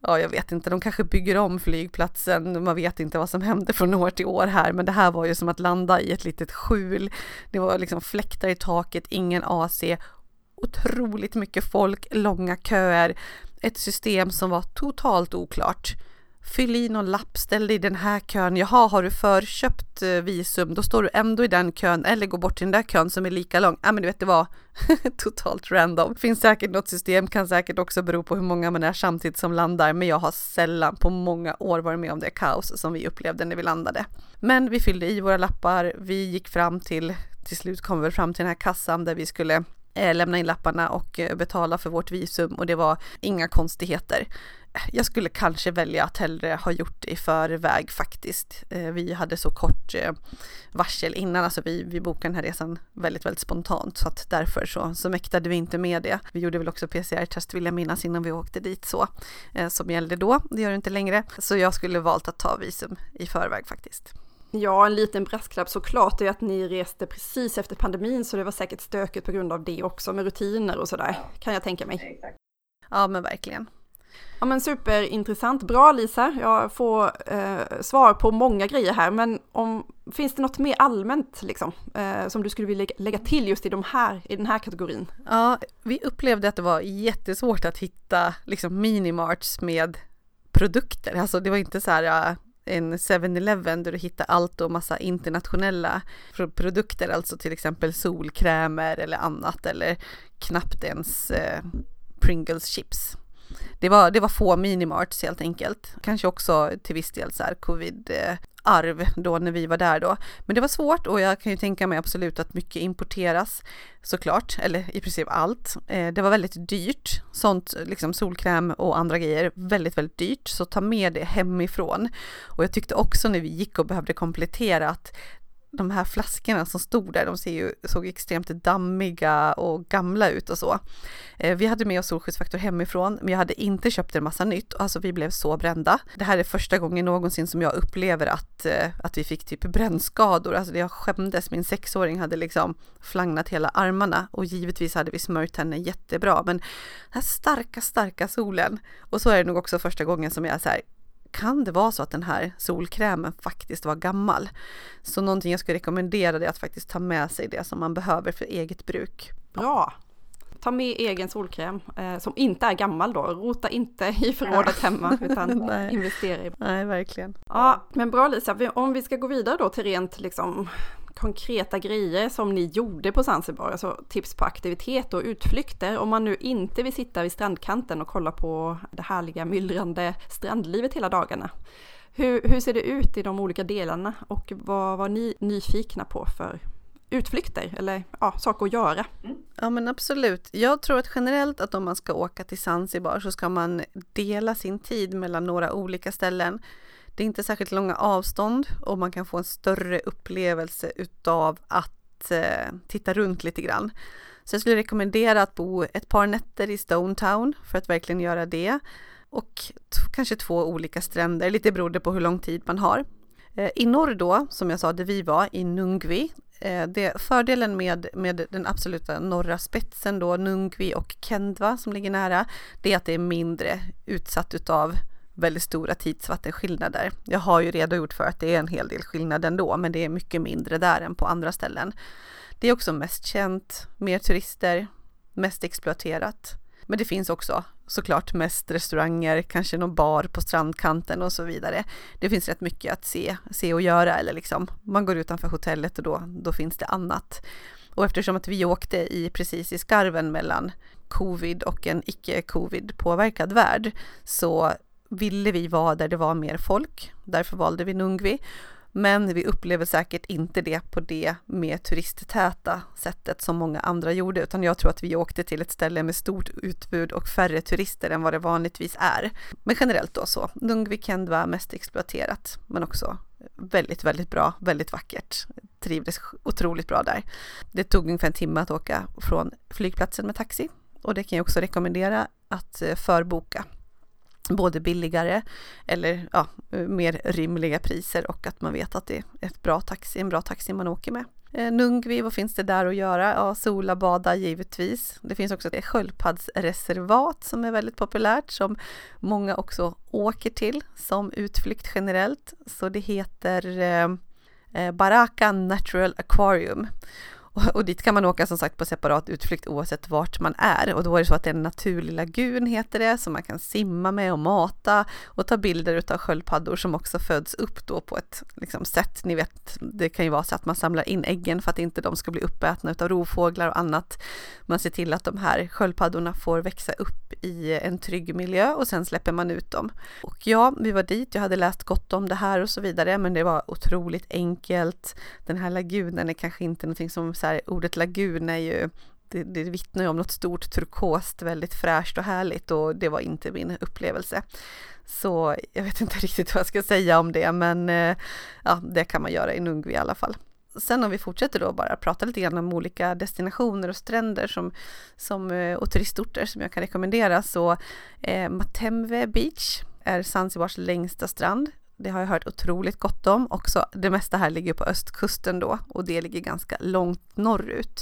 ja jag vet inte, de kanske bygger om flygplatsen, man vet inte vad som händer från år till år här, men det här var ju som att landa i ett litet skjul. Det var liksom fläktar i taket, ingen AC, otroligt mycket folk, långa köer, ett system som var totalt oklart. Fyll i någon lapp, ställ dig i den här kön. Jaha, har du förköpt eh, visum, då står du ändå i den kön eller gå bort till den där kön som är lika lång. Ja, men du vet, det var totalt random. Finns säkert något system, kan säkert också bero på hur många man är samtidigt som landar, men jag har sällan på många år varit med om det kaos som vi upplevde när vi landade. Men vi fyllde i våra lappar, vi gick fram till, till slut kom vi fram till den här kassan där vi skulle eh, lämna in lapparna och eh, betala för vårt visum och det var inga konstigheter jag skulle kanske välja att hellre ha gjort det i förväg faktiskt. Eh, vi hade så kort eh, varsel innan, alltså vi, vi bokade den här resan väldigt, väldigt spontant så att därför så, så mäktade vi inte med det. Vi gjorde väl också PCR-test vill jag minnas innan vi åkte dit så, eh, som gällde då. Det gör det inte längre. Så jag skulle valt att ta visum i förväg faktiskt. Ja, en liten brasklapp såklart är att ni reste precis efter pandemin så det var säkert stökigt på grund av det också med rutiner och sådär, kan jag tänka mig. Ja, men verkligen. Ja men superintressant, bra Lisa, jag får eh, svar på många grejer här, men om, finns det något mer allmänt liksom, eh, som du skulle vilja lägga till just i, de här, i den här kategorin? Ja, vi upplevde att det var jättesvårt att hitta liksom minimarts med produkter, alltså det var inte så här eh, en 7-Eleven där du hittar allt och massa internationella produkter, alltså till exempel solkrämer eller annat eller knappt ens eh, Pringles chips. Det var, det var få minimarts helt enkelt. Kanske också till viss del så här covid arv då när vi var där då. Men det var svårt och jag kan ju tänka mig absolut att mycket importeras såklart, eller i princip allt. Eh, det var väldigt dyrt, sånt liksom solkräm och andra grejer, väldigt, väldigt dyrt, så ta med det hemifrån. Och jag tyckte också när vi gick och behövde komplettera att de här flaskorna som stod där, de ser ju, såg extremt dammiga och gamla ut och så. Eh, vi hade med oss solskyddsfaktor hemifrån, men jag hade inte köpt en massa nytt. Alltså vi blev så brända. Det här är första gången någonsin som jag upplever att, eh, att vi fick typ brännskador. Alltså jag skämdes, min sexåring hade liksom flagnat hela armarna och givetvis hade vi smörjt henne jättebra. Men den här starka, starka solen. Och så är det nog också första gången som jag så här, kan det vara så att den här solkrämen faktiskt var gammal? Så någonting jag skulle rekommendera är att faktiskt ta med sig det som man behöver för eget bruk. Bra! Ta med egen solkräm eh, som inte är gammal då. Rota inte i förrådet hemma utan investera i. Nej, verkligen. Ja, men bra Lisa, om vi ska gå vidare då till rent liksom konkreta grejer som ni gjorde på Zanzibar, alltså tips på aktivitet och utflykter. Om man nu inte vill sitta vid strandkanten och kolla på det härliga myllrande strandlivet hela dagarna. Hur, hur ser det ut i de olika delarna och vad var ni nyfikna på för utflykter eller ja, saker att göra. Ja men absolut. Jag tror att generellt att om man ska åka till Zanzibar så ska man dela sin tid mellan några olika ställen. Det är inte särskilt långa avstånd och man kan få en större upplevelse utav att eh, titta runt lite grann. Så jag skulle rekommendera att bo ett par nätter i Stone Town för att verkligen göra det. Och kanske två olika stränder, lite beroende på hur lång tid man har. Eh, I norr då, som jag sa, där vi var, i Nungvi, eh, det, fördelen med, med den absoluta norra spetsen då, Nungvi och Kendva som ligger nära, det är att det är mindre utsatt utav väldigt stora tidsvattenskillnader. Jag har ju redogjort för att det är en hel del skillnad ändå, men det är mycket mindre där än på andra ställen. Det är också mest känt, mer turister, mest exploaterat. Men det finns också såklart mest restauranger, kanske någon bar på strandkanten och så vidare. Det finns rätt mycket att se, se och göra eller liksom man går utanför hotellet och då, då finns det annat. Och eftersom att vi åkte i precis i skarven mellan covid och en icke-covid påverkad värld så ville vi vara där det var mer folk. Därför valde vi Nungvi. Men vi upplever säkert inte det på det mer turisttäta sättet som många andra gjorde, utan jag tror att vi åkte till ett ställe med stort utbud och färre turister än vad det vanligtvis är. Men generellt då så, Lungvikend var mest exploaterat, men också väldigt, väldigt bra, väldigt vackert. Trivdes otroligt bra där. Det tog ungefär en timme att åka från flygplatsen med taxi och det kan jag också rekommendera att eh, förboka både billigare eller ja, mer rimliga priser och att man vet att det är ett bra taxi, en bra taxi man åker med. Eh, Nungvi, vad finns det där att göra? Ja, sola, bada givetvis. Det finns också ett sköldpaddsreservat som är väldigt populärt som många också åker till som utflykt generellt. Så det heter eh, eh Baraka Natural Aquarium och, dit kan man åka som sagt på separat utflykt oavsett vart man är. Och då är det så att det är en naturlig lagun heter det, som man kan simma med och mata och ta bilder utav sköldpaddor som också föds upp då på ett liksom, sätt. Ni vet, det kan ju vara så att man samlar in äggen för att inte de ska bli uppätna utav rovfåglar och annat. Man ser till att de här sköldpaddorna får växa upp i en trygg miljö och sen släpper man ut dem. Och ja, vi var dit, jag hade läst gott om det här och så vidare, men det var otroligt enkelt. Den här lagunen är kanske inte någonting som så här, ordet lagun är ju det, det vittnar ju om något stort turkost, väldigt fräscht och härligt och det var inte min upplevelse. Så jag vet inte riktigt vad jag ska säga om det, men eh, ja, det kan man göra i Nungvi i alla fall. Sen om vi fortsätter då bara prata lite grann om olika destinationer och stränder som, som, eh, och turistorter som jag kan rekommendera så eh, Matemve Beach är Zanzibars längsta strand det har jag hört otroligt gott om. Också det mesta här ligger på östkusten då och det ligger ganska långt norrut.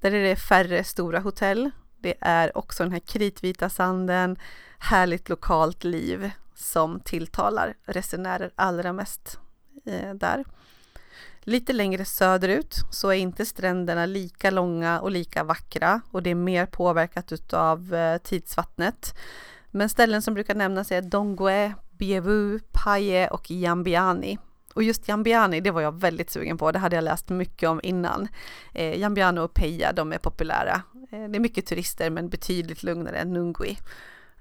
Där är det färre stora hotell. Det är också den här kritvita sanden, härligt lokalt liv som tilltalar resenärer allra mest eh, där. Lite längre söderut så är inte stränderna lika långa och lika vackra och det är mer påverkat utav eh, tidsvattnet. Men ställen som brukar nämnas är Dongue. Bievu, Paje och Jambiani. Och just Jambiani, det var jag väldigt sugen på. Det hade jag läst mycket om innan. Eh, Jambiani och Peja, de är populära. Eh, det är mycket turister men betydligt lugnare än Nungui.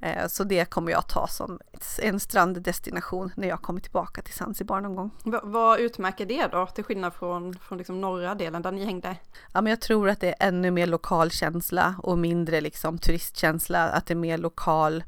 Eh, så det kommer jag ta som en stranddestination när jag kommer tillbaka till Zanzibar någon gång. V vad utmärker det då, till skillnad från, från liksom norra delen där ni hängde? Ja, men jag tror att det är ännu mer lokal känsla och mindre liksom turistkänsla, att det är mer lokal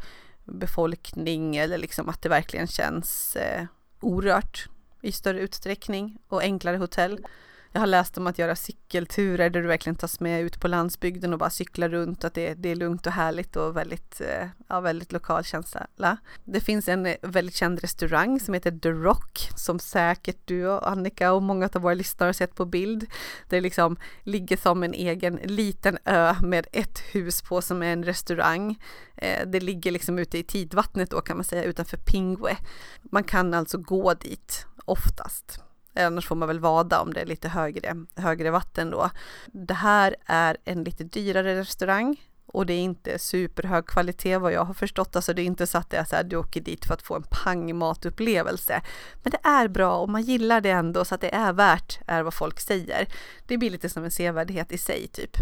befolkning eller liksom att det verkligen känns eh, orört i större utsträckning och enklare hotell. Jag har läst om att göra cykelturer där du verkligen tas med ut på landsbygden och bara cyklar runt, att det, det är lugnt och härligt och väldigt, eh, ja, väldigt lokal känsla. Det finns en eh, väldigt känd restaurang som heter The Rock som säkert du och Annika och många av våra lyssnare har sett på bild. Det liksom ligger som en egen liten ö med ett hus på som är en restaurang. Eh, det ligger liksom ute i tidvattnet då kan man säga utanför Pingwe. Man kan alltså gå dit oftast. Eh, annars får man väl vada om det är lite högre, högre vatten då. Det här är en lite dyrare restaurang och det är inte superhög kvalitet vad jag har förstått. Alltså det är inte så att det är så här, du åker dit för att få en pangmatupplevelse. Men det är bra och man gillar det ändå så att det är värt, är vad folk säger. Det blir lite som en sevärdhet i sig typ.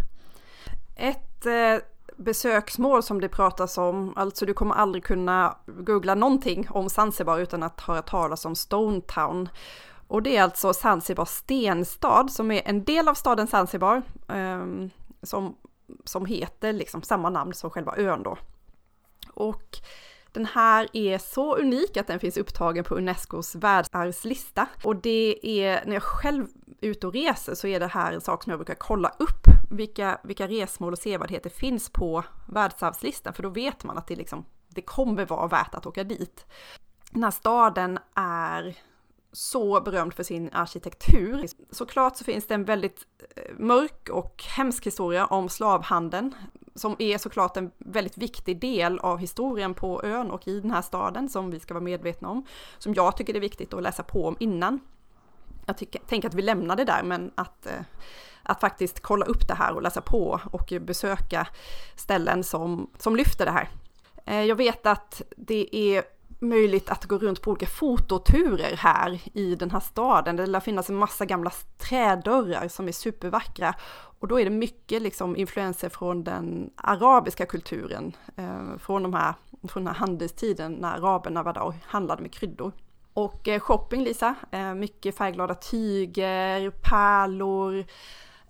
Ett eh, besöksmål som det pratas om, alltså du kommer aldrig kunna googla någonting om Zanzibar utan att höra talas om Stone Town. Och det är alltså Zanzibars stenstad som är en del av staden Zanzibar um, som, som heter liksom samma namn som själva ön då. Och den här är så unik att den finns upptagen på Unescos världsarvslista. Och det är, när jag själv är ute och reser så är det här en sak som jag brukar kolla upp vilka, vilka resmål och sevärdheter finns på världsarvslistan, för då vet man att det, liksom, det kommer vara värt att åka dit. Den här staden är så berömd för sin arkitektur. Såklart så finns det en väldigt eh, mörk och hemsk historia om slavhandeln som är såklart en väldigt viktig del av historien på ön och i den här staden som vi ska vara medvetna om. Som jag tycker det är viktigt att läsa på om innan. Jag tycker, tänker att vi lämnar det där men att, eh, att faktiskt kolla upp det här och läsa på och besöka ställen som, som lyfter det här. Eh, jag vet att det är möjligt att gå runt på olika fototurer här i den här staden. Det lär finnas en massa gamla trädörrar som är supervackra och då är det mycket liksom influenser från den arabiska kulturen, eh, från, de här, från den här handelstiden när araberna var där och handlade med kryddor. Och eh, shopping Lisa, eh, mycket färgglada tyger, pärlor,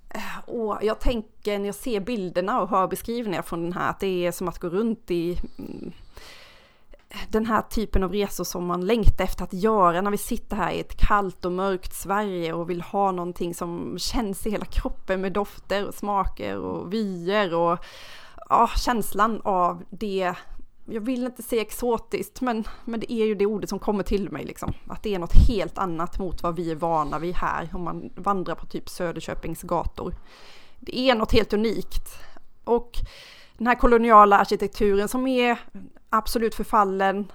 eh, och jag tänker när jag ser bilderna och hör beskrivningar från den här att det är som att gå runt i mm, den här typen av resor som man längtar efter att göra när vi sitter här i ett kallt och mörkt Sverige och vill ha någonting som känns i hela kroppen med dofter och smaker och vyer och ja, känslan av det. Jag vill inte säga exotiskt, men, men det är ju det ordet som kommer till mig liksom. Att det är något helt annat mot vad vi är vana vid här om man vandrar på typ Söderköpings gator. Det är något helt unikt. Och den här koloniala arkitekturen som är absolut förfallen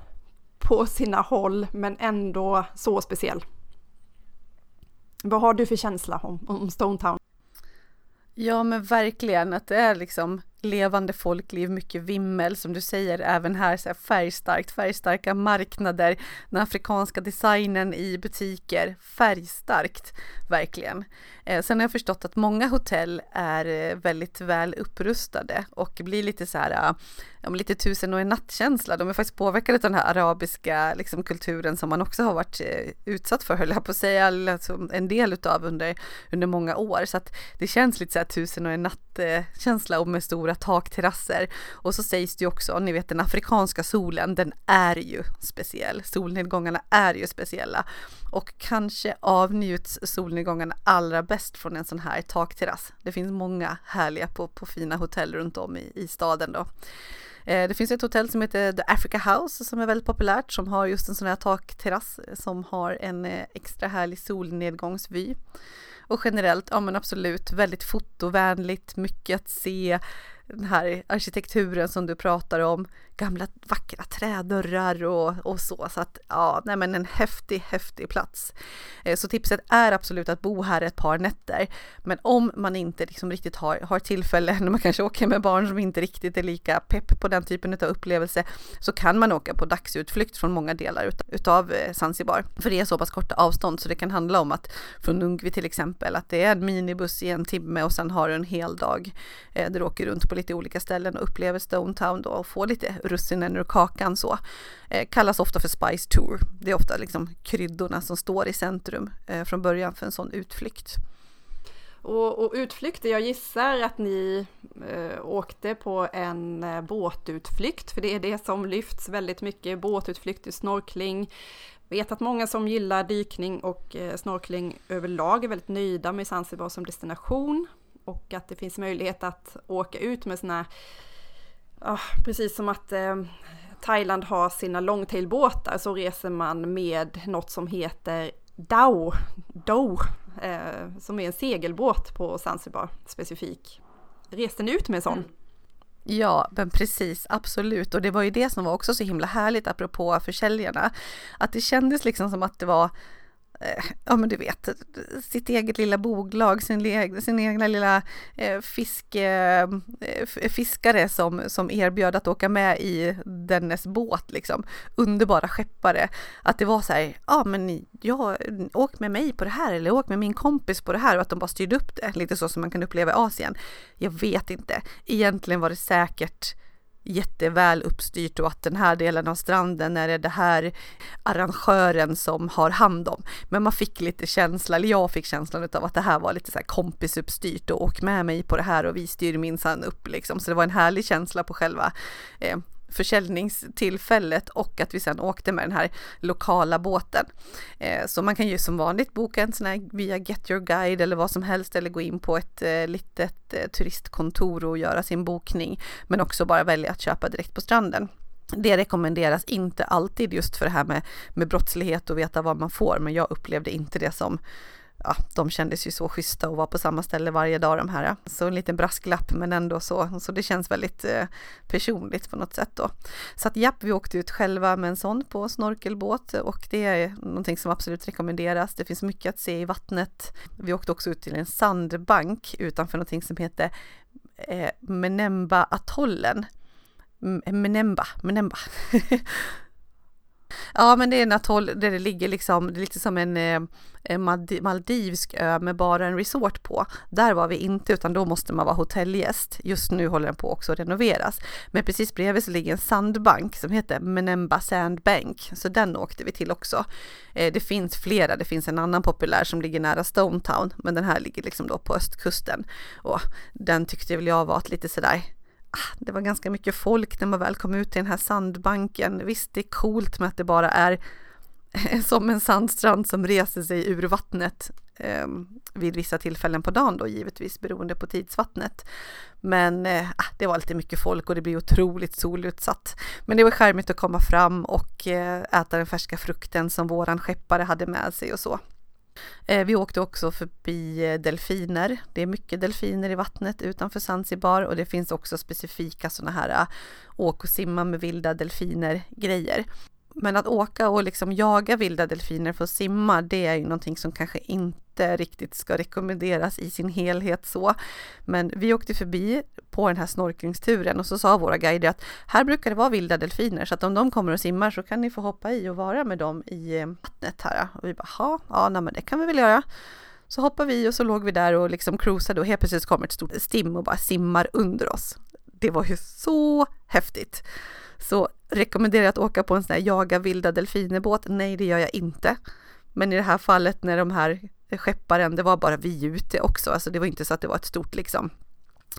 på sina håll, men ändå så speciell. Vad har du för känsla om, om Stone Town? Ja men verkligen att det är liksom levande folkliv, mycket vimmel som du säger även här så här färgstarkt, färgstarka marknader, den afrikanska designen i butiker, färgstarkt verkligen. Eh, sen har jag förstått att många hotell är eh, väldigt väl upprustade och blir lite så här, eh, ja, lite tusen och en nattkänsla. De är faktiskt påverkade av den här arabiska liksom, kulturen som man också har varit eh, utsatt för, höll jag på att säga, alltså, en del utav under, under många år. Så att det känns lite så här tusen och en natt-känsla och med stora takterrasser. Och så sägs det ju också, ni vet den afrikanska solen, den är ju speciell. Solnedgångarna är ju speciella och kanske avnjuts solnedgångarna allra bäst från en sån här takterrass. Det finns många härliga på, på fina hotell runt om i, i staden då. Eh, det finns ett hotell som heter The Africa House som är väldigt populärt som har just en sån här takterrass eh, som har en eh, extra härlig solnedgångsvy. Och generellt, ja men absolut, väldigt fotovänligt, mycket att se, den här arkitekturen som du pratar om, gamla vackra trädörrar och, och så. Så att ja, nej men en häftig, häftig plats. Eh, så tipset är absolut att bo här ett par nätter. Men om man inte liksom riktigt har, har tillfälle, när man kanske åker med barn som inte riktigt är lika pepp på den typen av upplevelse, så kan man åka på dagsutflykt från många delar utav, utav Zanzibar. För det är så pass korta avstånd så det kan handla om att från Nungvi till exempel, att det är en minibuss i en timme och sen har du en hel dag eh, där du åker runt på lite olika ställen och upplever Stone Town då och får lite russinen ur kakan så. Eh, kallas ofta för Spice Tour. Det är ofta liksom kryddorna som står i centrum eh, från början för en sån utflykt. Och, och utflykter, jag gissar att ni eh, åkte på en eh, båtutflykt, för det är det som lyfts väldigt mycket, båtutflykt, snorkling. Vet att många som gillar dykning och eh, snorkling överlag är väldigt nöjda med Zanzibar som destination och att det finns möjlighet att åka ut med sådana ja, precis som att eh, Thailand har sina longtailbåtar så reser man med något som heter Dao, Dao eh, som är en segelbåt på Zanzibar specifik. Reste ni ut med en sån? Mm. Ja, men precis, absolut. Och det var ju det som var också så himla härligt apropå försäljarna. Att det kändes liksom som att det var Eh, ja men du vet, sitt eget lilla bolag, sin, sin egna lilla eh, fiske, eh, eh fiskare som, som erbjöd att åka med i dennes båt liksom. Underbara skeppare. Att det var så här, ja men jag, åk med mig på det här eller åk med min kompis på det här och att de bara styrde upp det. Lite så som man kan uppleva i Asien. Jag vet inte. Egentligen var det säkert jätteväl uppstyrt och att den här delen av stranden är det det här arrangören som har hand om. Men man fick lite känsla, eller jag fick känslan av att det här var lite så här kompisuppstyrt och åk med mig på det här och vi styr minsann upp liksom. Så det var en härlig känsla på själva eh, försäljningstillfället och att vi sedan åkte med den här lokala båten. Eh, så man kan ju som vanligt boka en sån här via Get Your Guide eller vad som helst eller gå in på ett eh, litet eh, turistkontor och göra sin bokning. Men också bara välja att köpa direkt på stranden. Det rekommenderas inte alltid just för det här med, med brottslighet och veta vad man får, men jag upplevde inte det som ja, de kändes ju så schyssta och var på samma ställe varje dag de här. Så en liten brasklapp men ändå så, så det känns väldigt eh, personligt på något sätt då. Så att japp, vi åkte ut själva med en sån på snorkelbåt och det är någonting som absolut rekommenderas. Det finns mycket att se i vattnet. Vi åkte också ut till en sandbank utanför någonting som heter eh, Menemba-atollen. Menemba, Menemba. Ja, men det är en atoll där det ligger liksom, det är lite som en, eh, en Maldivsk ö med bara en resort på. Där var vi inte, utan då måste man vara hotellgäst. Just nu håller den på också att renoveras. Men precis bredvid så ligger en sandbank som heter Menemba Sandbank, så den åkte vi till också. Eh, det finns flera, det finns en annan populär som ligger nära Stone Town, men den här ligger liksom då på östkusten. Och den tyckte väl jag var ett lite sådär Ah, det var ganska mycket folk när man väl kom ut till den här sandbanken. Visst, det är coolt med att det bara är som en sandstrand som reser sig ur vattnet eh, vid vissa tillfällen på dagen då givetvis beroende på tidsvattnet. Men eh, ah, det var lite mycket folk och det blev otroligt solutsatt. Men det var skärmigt att komma fram och eh, äta den färska frukten som våran skeppare hade med sig och så. Eh, vi åkte också förbi eh, delfiner. Det är mycket delfiner i vattnet utanför Zanzibar och det finns också specifika sådana här eh, åk och simma med vilda delfiner grejer. Men att åka och liksom jaga vilda delfiner för att simma, det är ju någonting som kanske inte riktigt ska rekommenderas i sin helhet så. Men vi åkte förbi på den här snorklingsturen och så sa våra guider att här brukar det vara vilda delfiner så att om de kommer och simmar så kan ni få hoppa i och vara med dem i eh, vattnet här. Och vi bara, ja, nej, men det kan vi väl göra. Så hoppade vi och så låg vi där och liksom cruisade och helt plötsligt kommer ett stort stim och bara simmar under oss. Det var ju så häftigt. Så rekommenderar jag att åka på en sån här jaga vilda delfinerbåt? Nej, det gör jag inte. Men i det här fallet när de här skepparen, det var bara vi ute också, alltså det var inte så att det var ett stort liksom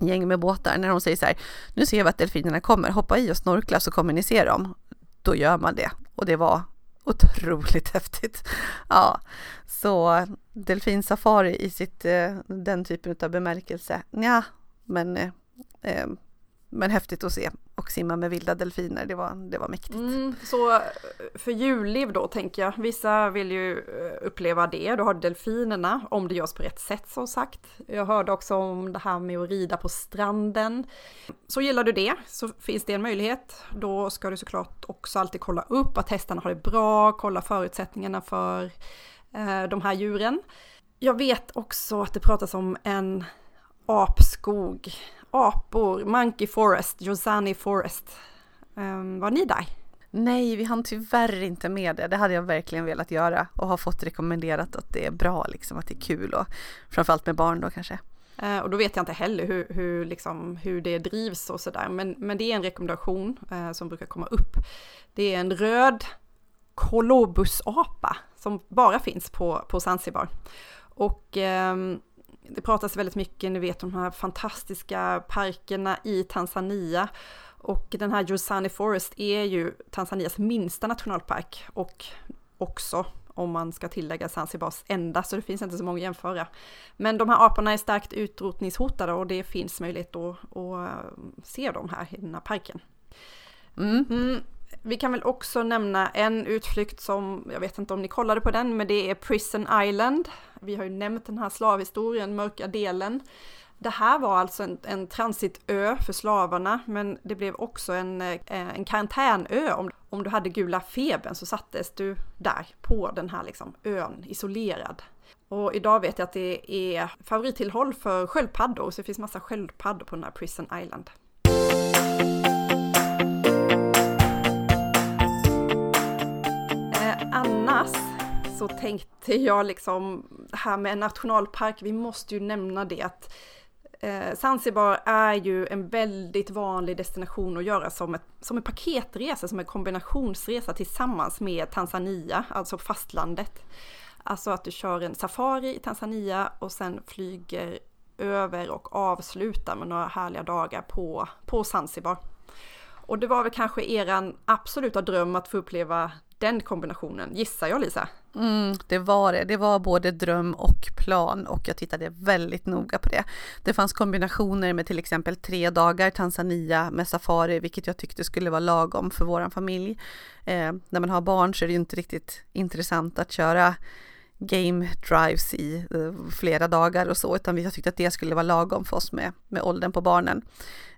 gäng med båtar. När de säger så här, nu ser vi att delfinerna kommer, hoppa i och snorkla så kommer ni se dem. Då gör man det och det var otroligt häftigt. Ja, så delfinsafari i sitt, eh, den typen av bemärkelse, ja, men, eh, eh men häftigt att se och simma med vilda delfiner. Det var, det var mäktigt. Mm, så för djurliv då tänker jag, vissa vill ju eh, uppleva det, du har delfinerna om det görs på rätt sätt som sagt. Jag hörde också om det här med att rida på stranden. Så gillar du det så finns det en möjlighet. Då ska du såklart också alltid kolla upp att hästarna har det bra, kolla förutsättningarna för eh, de här djuren. Jag vet också att det pratas om en apskog, apor, Monkey Forest, Josani Forest. Um, var ni där? Nej, vi hann tyvärr inte med det. Det hade jag verkligen velat göra och har fått rekommenderat att det är bra, liksom, att det är kul och framförallt med barn då kanske. Uh, och då vet jag inte heller hur, hur, liksom, hur det drivs och sådär, men, men det är en rekommendation uh, som brukar komma upp. Det är en röd kolobusapa som bara finns på, på Zanzibar. Och um, det pratas väldigt mycket, ni vet de här fantastiska parkerna i Tanzania. Och den här Josani Forest är ju Tanzanias minsta nationalpark och också om man ska tillägga Zanzibars enda, så det finns inte så många att jämföra. Men de här aporna är starkt utrotningshotade och det finns möjlighet att, att se dem här i den här parken. Mm. Mm. Vi kan väl också nämna en utflykt som, jag vet inte om ni kollade på den, men det är Prison Island. Vi har ju nämnt den här slavhistorien, mörka delen. Det här var alltså en, en transitö för slavarna, men det blev också en, eh, en karantänö. Om, om du hade gula febern så sattes du där på den här liksom ön, isolerad. Och idag vet jag att det är favorittillhåll för sköldpaddor, så det finns massa sköldpaddor på den här Prison Island. Annars så tänkte jag liksom, det här med en nationalpark, vi måste ju nämna det att eh, Zanzibar är ju en väldigt vanlig destination att göra som, ett, som en paketresa, som en kombinationsresa tillsammans med Tanzania, alltså fastlandet. Alltså att du kör en safari i Tanzania och sen flyger över och avslutar med några härliga dagar på, på Zanzibar. Och det var väl kanske eran absoluta dröm att få uppleva den kombinationen, gissar jag Lisa? Mm, det var det. Det var både dröm och plan och jag tittade väldigt noga på det. Det fanns kombinationer med till exempel tre dagar Tanzania med safari, vilket jag tyckte skulle vara lagom för våran familj. Eh, när man har barn så är det ju inte riktigt intressant att köra game drives i eh, flera dagar och så, utan jag tyckte att det skulle vara lagom för oss med, med åldern på barnen.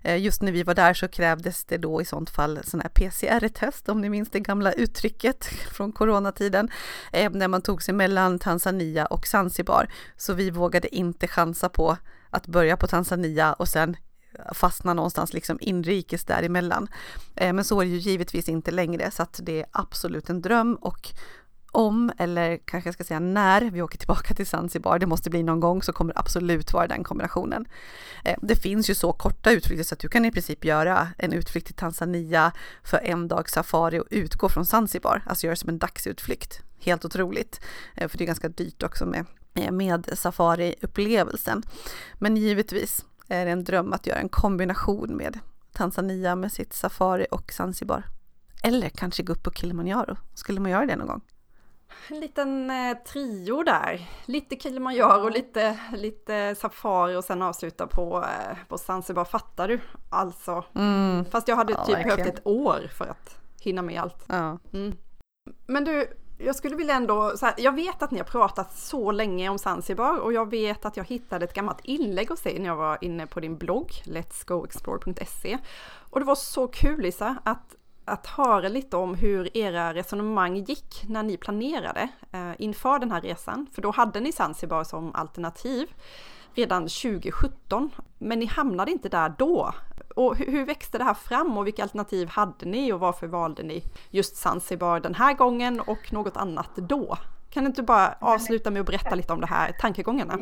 Eh, just när vi var där så krävdes det då i sånt fall sån här PCR-test, om ni minns det gamla uttrycket från coronatiden, eh, när man tog sig mellan Tanzania och Zanzibar. Så vi vågade inte chansa på att börja på Tanzania och sen fastna någonstans liksom inrikes däremellan. Men så är det ju givetvis inte längre så att det är absolut en dröm och om, eller kanske jag ska säga när, vi åker tillbaka till Zanzibar, det måste bli någon gång, så kommer det absolut vara den kombinationen. Eh, det finns ju så korta utflykter så att du kan i princip göra en utflykt till Tanzania för en dag safari och utgå från Zanzibar, alltså göra som en dagsutflykt. Helt otroligt, eh, för det är ganska dyrt också med, eh, med safariupplevelsen. Men givetvis är det en dröm att göra en kombination med Tanzania med sitt safari och Zanzibar. Eller kanske gå upp på Kilimanjaro. Skulle man göra det någon gång? En liten eh, trio där. Lite Kilimanjaro, lite, lite safari och sen avsluta på, eh, på Zanzibar. Fattar du? Alltså. Mm. Fast jag hade ja, typ behövt ett år för att hinna med allt. Ja. Mm. Men du, jag skulle vilja ändå, här, jag vet att ni har pratat så länge om Zanzibar och jag vet att jag hittade ett gammalt inlägg hos dig när jag var inne på din blogg, letsgoexplore.se. Och det var så kul Lisa, att att höra lite om hur era resonemang gick när ni planerade eh, inför den här resan. För då hade ni Zanzibar som alternativ redan 2017, men ni hamnade inte där då. Och hur, växte det här fram och vilka alternativ hade ni och varför valde ni just Zanzibar den här gången och något annat då? Kan du inte bara avsluta med att berätta lite om det här tankegångarna?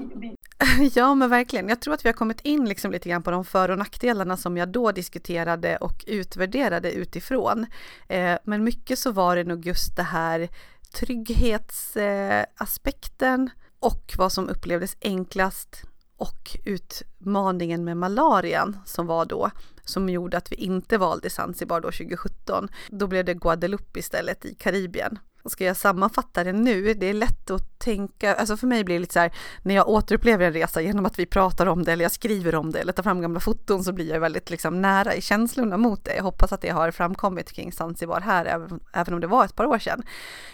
Ja, men verkligen. Jag tror att vi har kommit in liksom lite grann på de för och nackdelarna som jag då diskuterade och utvärderade utifrån. Eh, men mycket så var det nog just det här trygghetsaspekten och vad som upplevdes enklast och utmaningen med malarian som var då, som gjorde att vi inte valde Zanzibar då 2017. Då blev det Guadeloupe istället i Karibien ska jag sammanfatta det nu? Det är lätt att tänka, alltså för mig blir det lite så här, när jag återupplever en resa genom att vi pratar om det eller jag skriver om det eller tar fram gamla foton så blir jag väldigt liksom nära i känslorna mot det. Jag hoppas att det har framkommit kring Zanzibar här, även, även om det var ett par år sedan.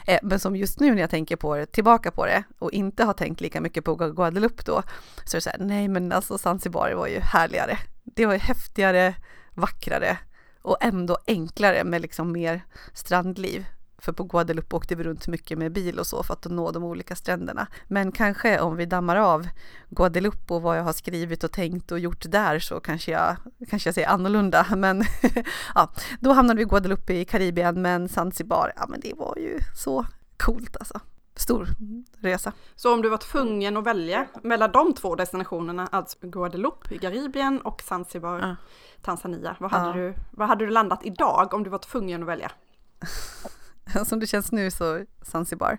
Eh, men som just nu när jag tänker på det, tillbaka på det och inte har tänkt lika mycket på Guadeloupe då, så är det så här, nej men alltså Zanzibar var ju härligare. Det var ju häftigare, vackrare och ändå enklare med liksom mer strandliv. För på Guadeloupe åkte vi runt mycket med bil och så för att nå de olika stränderna. Men kanske om vi dammar av Guadeloupe och vad jag har skrivit och tänkt och gjort där så kanske jag, kanske jag säger annorlunda. Men ja, då hamnade vi i Guadeloupe i Karibien men Zanzibar, ja men det var ju så coolt alltså. Stor resa. Så om du var tvungen att välja mellan de två destinationerna, alltså Guadeloupe i Karibien och Zanzibar, ja. Tanzania, vad hade, ja. du, vad hade du landat idag om du var tvungen att välja? Som det känns nu så Zanzibar.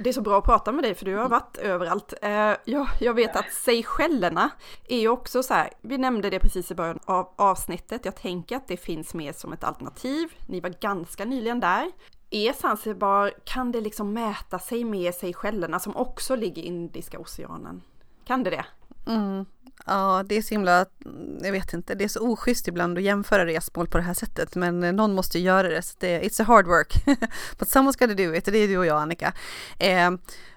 Det är så bra att prata med dig för du har varit överallt. Eh, jag, jag vet att Seychellerna är ju också så här, vi nämnde det precis i början av avsnittet. Jag tänker att det finns med som ett alternativ. Ni var ganska nyligen där. Är Zanzibar, kan det liksom mäta sig med Seychellerna som också ligger i Indiska oceanen? Kan det det? Mm. Ja, det är så himla, mm, jag vet inte, det är så oschysst ibland att jämföra resmål på det här sättet, men eh, någon måste göra det, så det it's a hard work. But someone's gotta do it, det är du och jag Annika. Eh,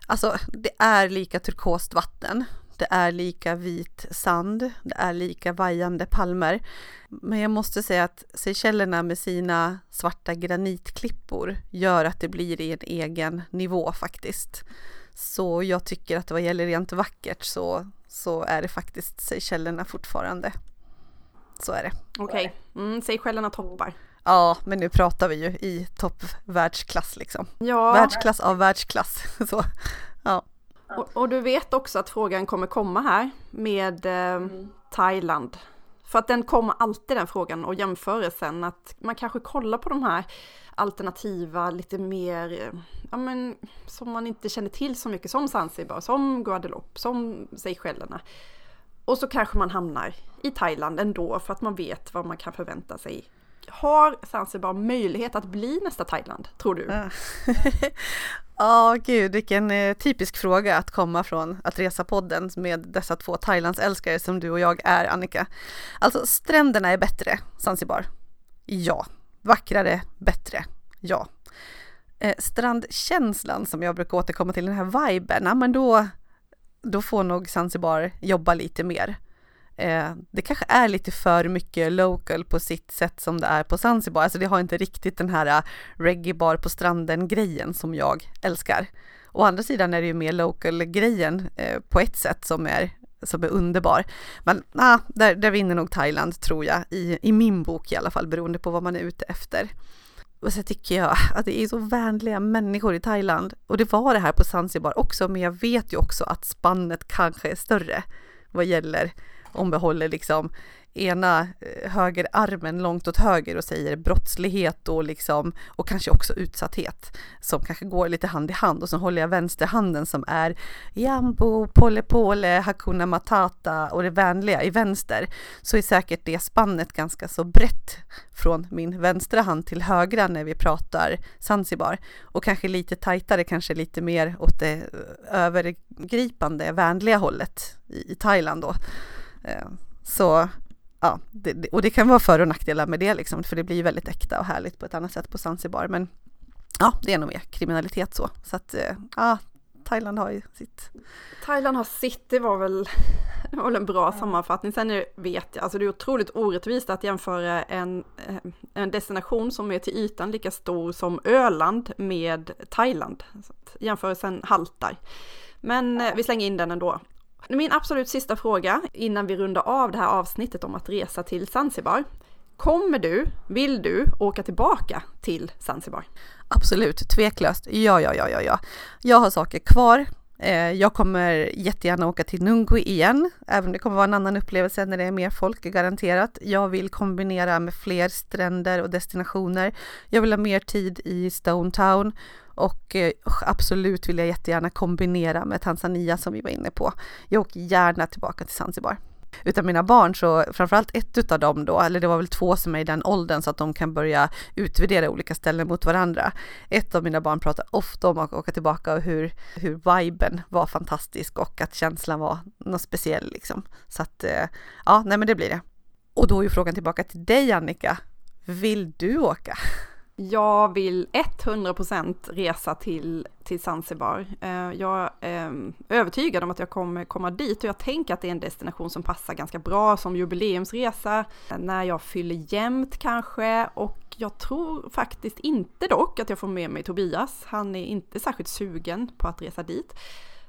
alltså, det är lika turkost vatten, det är lika vit sand, det är lika vajande palmer. Men jag måste säga att Seychellerna med sina svarta granitklippor gör att det blir i en egen nivå faktiskt. Så jag tycker att vad gäller rent vackert så så är det faktiskt Seychellerna fortfarande. Så är det. Okej, okay. mm, Seychellerna toppar. Ja, men nu pratar vi ju i toppvärldsklass liksom. Ja. Världsklass av världsklass. Så, ja. Och, och, du vet också att frågan kommer komma här med eh. Thailand. För att den kommer alltid den frågan och jämförelsen att man kanske kollar på de här alternativa, lite mer, ja men som man inte känner till så mycket som Zanzibar, som Guadeloupe, som Seychellerna. Och så kanske man hamnar i Thailand ändå för att man vet vad man kan förvänta sig. Har Zanzibar möjlighet att bli nästa Thailand, tror du? Ja, oh, gud vilken eh, typisk fråga att komma från att resa podden med dessa två Thailands älskare som du och jag är, Annika. Alltså stränderna är bättre, Zanzibar. Ja, Vackrare, bättre, ja. Eh, strandkänslan som jag brukar återkomma till, den här viben, ja, men då, då får nog Zanzibar jobba lite mer. Eh, det kanske är lite för mycket local på sitt sätt som det är på Zanzibar. Alltså det har inte riktigt den här eh, reggae-bar på stranden-grejen som jag älskar. Å andra sidan är det ju mer local-grejen eh, på ett sätt som är som är underbar. Men ah, där, där vinner nog Thailand tror jag, i, i min bok i alla fall, beroende på vad man är ute efter. Och så tycker jag att det är så vänliga människor i Thailand. Och det var det här på Zanzibar också, men jag vet ju också att spannet kanske är större vad gäller om vi håller liksom ena eh, högerarmen långt åt höger och säger brottslighet och liksom och kanske också utsatthet som kanske går lite hand i hand. Och så håller jag vänsterhanden som är jambo, pole pole, hakuna matata och det vänliga i vänster. Så är säkert det spannet ganska så brett från min vänstra hand till högra när vi pratar Zanzibar. Och kanske lite tajtare, kanske lite mer åt det eh, övergripande vänliga hållet i, i Thailand då. Eh, så ja, det, och det kan vara för och nackdelar med det liksom, för det blir väldigt äkta och härligt på ett annat sätt på Zanzibar. Men ja, det är nog mer kriminalitet så. Så att eh, ja, Thailand har ju sitt. Thailand har sitt, det var väl, det var väl en bra sammanfattning. Sen är, vet jag, alltså det är otroligt orättvist att jämföra en, eh, en destination som är till ytan lika stor som Öland med Thailand. Så jämförelsen haltar. Men eh, vi slänger in den ändå. Min absolut sista fråga innan vi rundar av det här avsnittet om att resa till Zanzibar. Kommer du, vill du åka tillbaka till Zanzibar? Absolut, tveklöst. Ja, ja, ja, ja, ja. Jag har saker kvar. Eh, jag kommer jättegärna åka till Nungwi igen, även om det kommer vara en annan upplevelse när det är mer folk, garanterat. Jag vill kombinera med fler stränder och destinationer. Jag vill ha mer tid i Stone Town och eh, absolut vill jag jättegärna kombinera med Tanzania som vi var inne på. Jag åker gärna tillbaka till Zanzibar. Utan mina barn, så framförallt ett utav dem då, eller det var väl två som är i den åldern så att de kan börja utvärdera olika ställen mot varandra. Ett av mina barn pratar ofta om att åka tillbaka och hur, hur viben var fantastisk och att känslan var något speciell liksom. Så att eh, ja, nej men det blir det. Och då är ju frågan tillbaka till dig Annika. Vill du åka? Jag vill 100% resa till, till Zanzibar. Eh, jag ehm, är övertygad om att jag kommer komma dit och jag tänker att det är en destination som passar ganska bra som jubileumsresa när jag fyller jämnt kanske och jag tror faktiskt inte dock att jag får med mig Tobias. Han är inte särskilt sugen på att resa dit.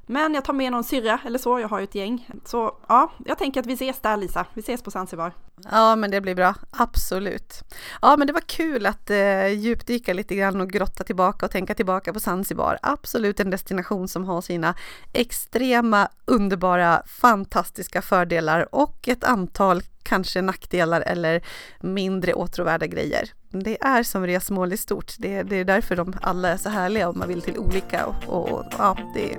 Men jag tar med någon syrra eller så, jag har ju ett gäng. Så ja, jag tänker att vi ses där Lisa, vi ses på Zanzibar. Ja, men det blir bra, absolut. Ja, men det var kul att eh, djupdyka lite grann och grotta tillbaka och tänka tillbaka på Zanzibar. Absolut en destination som har sina extrema, underbara, fantastiska fördelar och ett antal kanske nackdelar eller mindre åtråvärda grejer. Det är som resmål i stort. Det, det är därför de alla är så härliga och man vill till olika och, och ja, det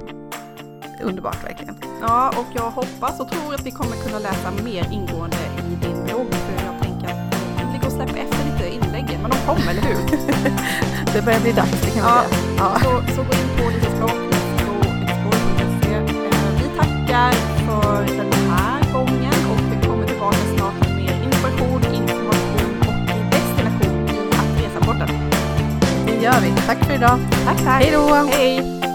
underbart verkligen. Ja, och jag hoppas och tror att vi kommer kunna läsa mer ingående i din blogg, för jag tänker att du ligger och släpper efter lite inlägg, men de kommer, eller hur? det börjar bli dags, det kan ja, säga. Ja. Så, så gå in på liseblogg.se. Eh, vi tackar för den här gången och vi kommer tillbaka snart med mer information, information och destination i Att resa-podden. Det gör vi. Tack för idag. Tack, tack. Hej då. Hej.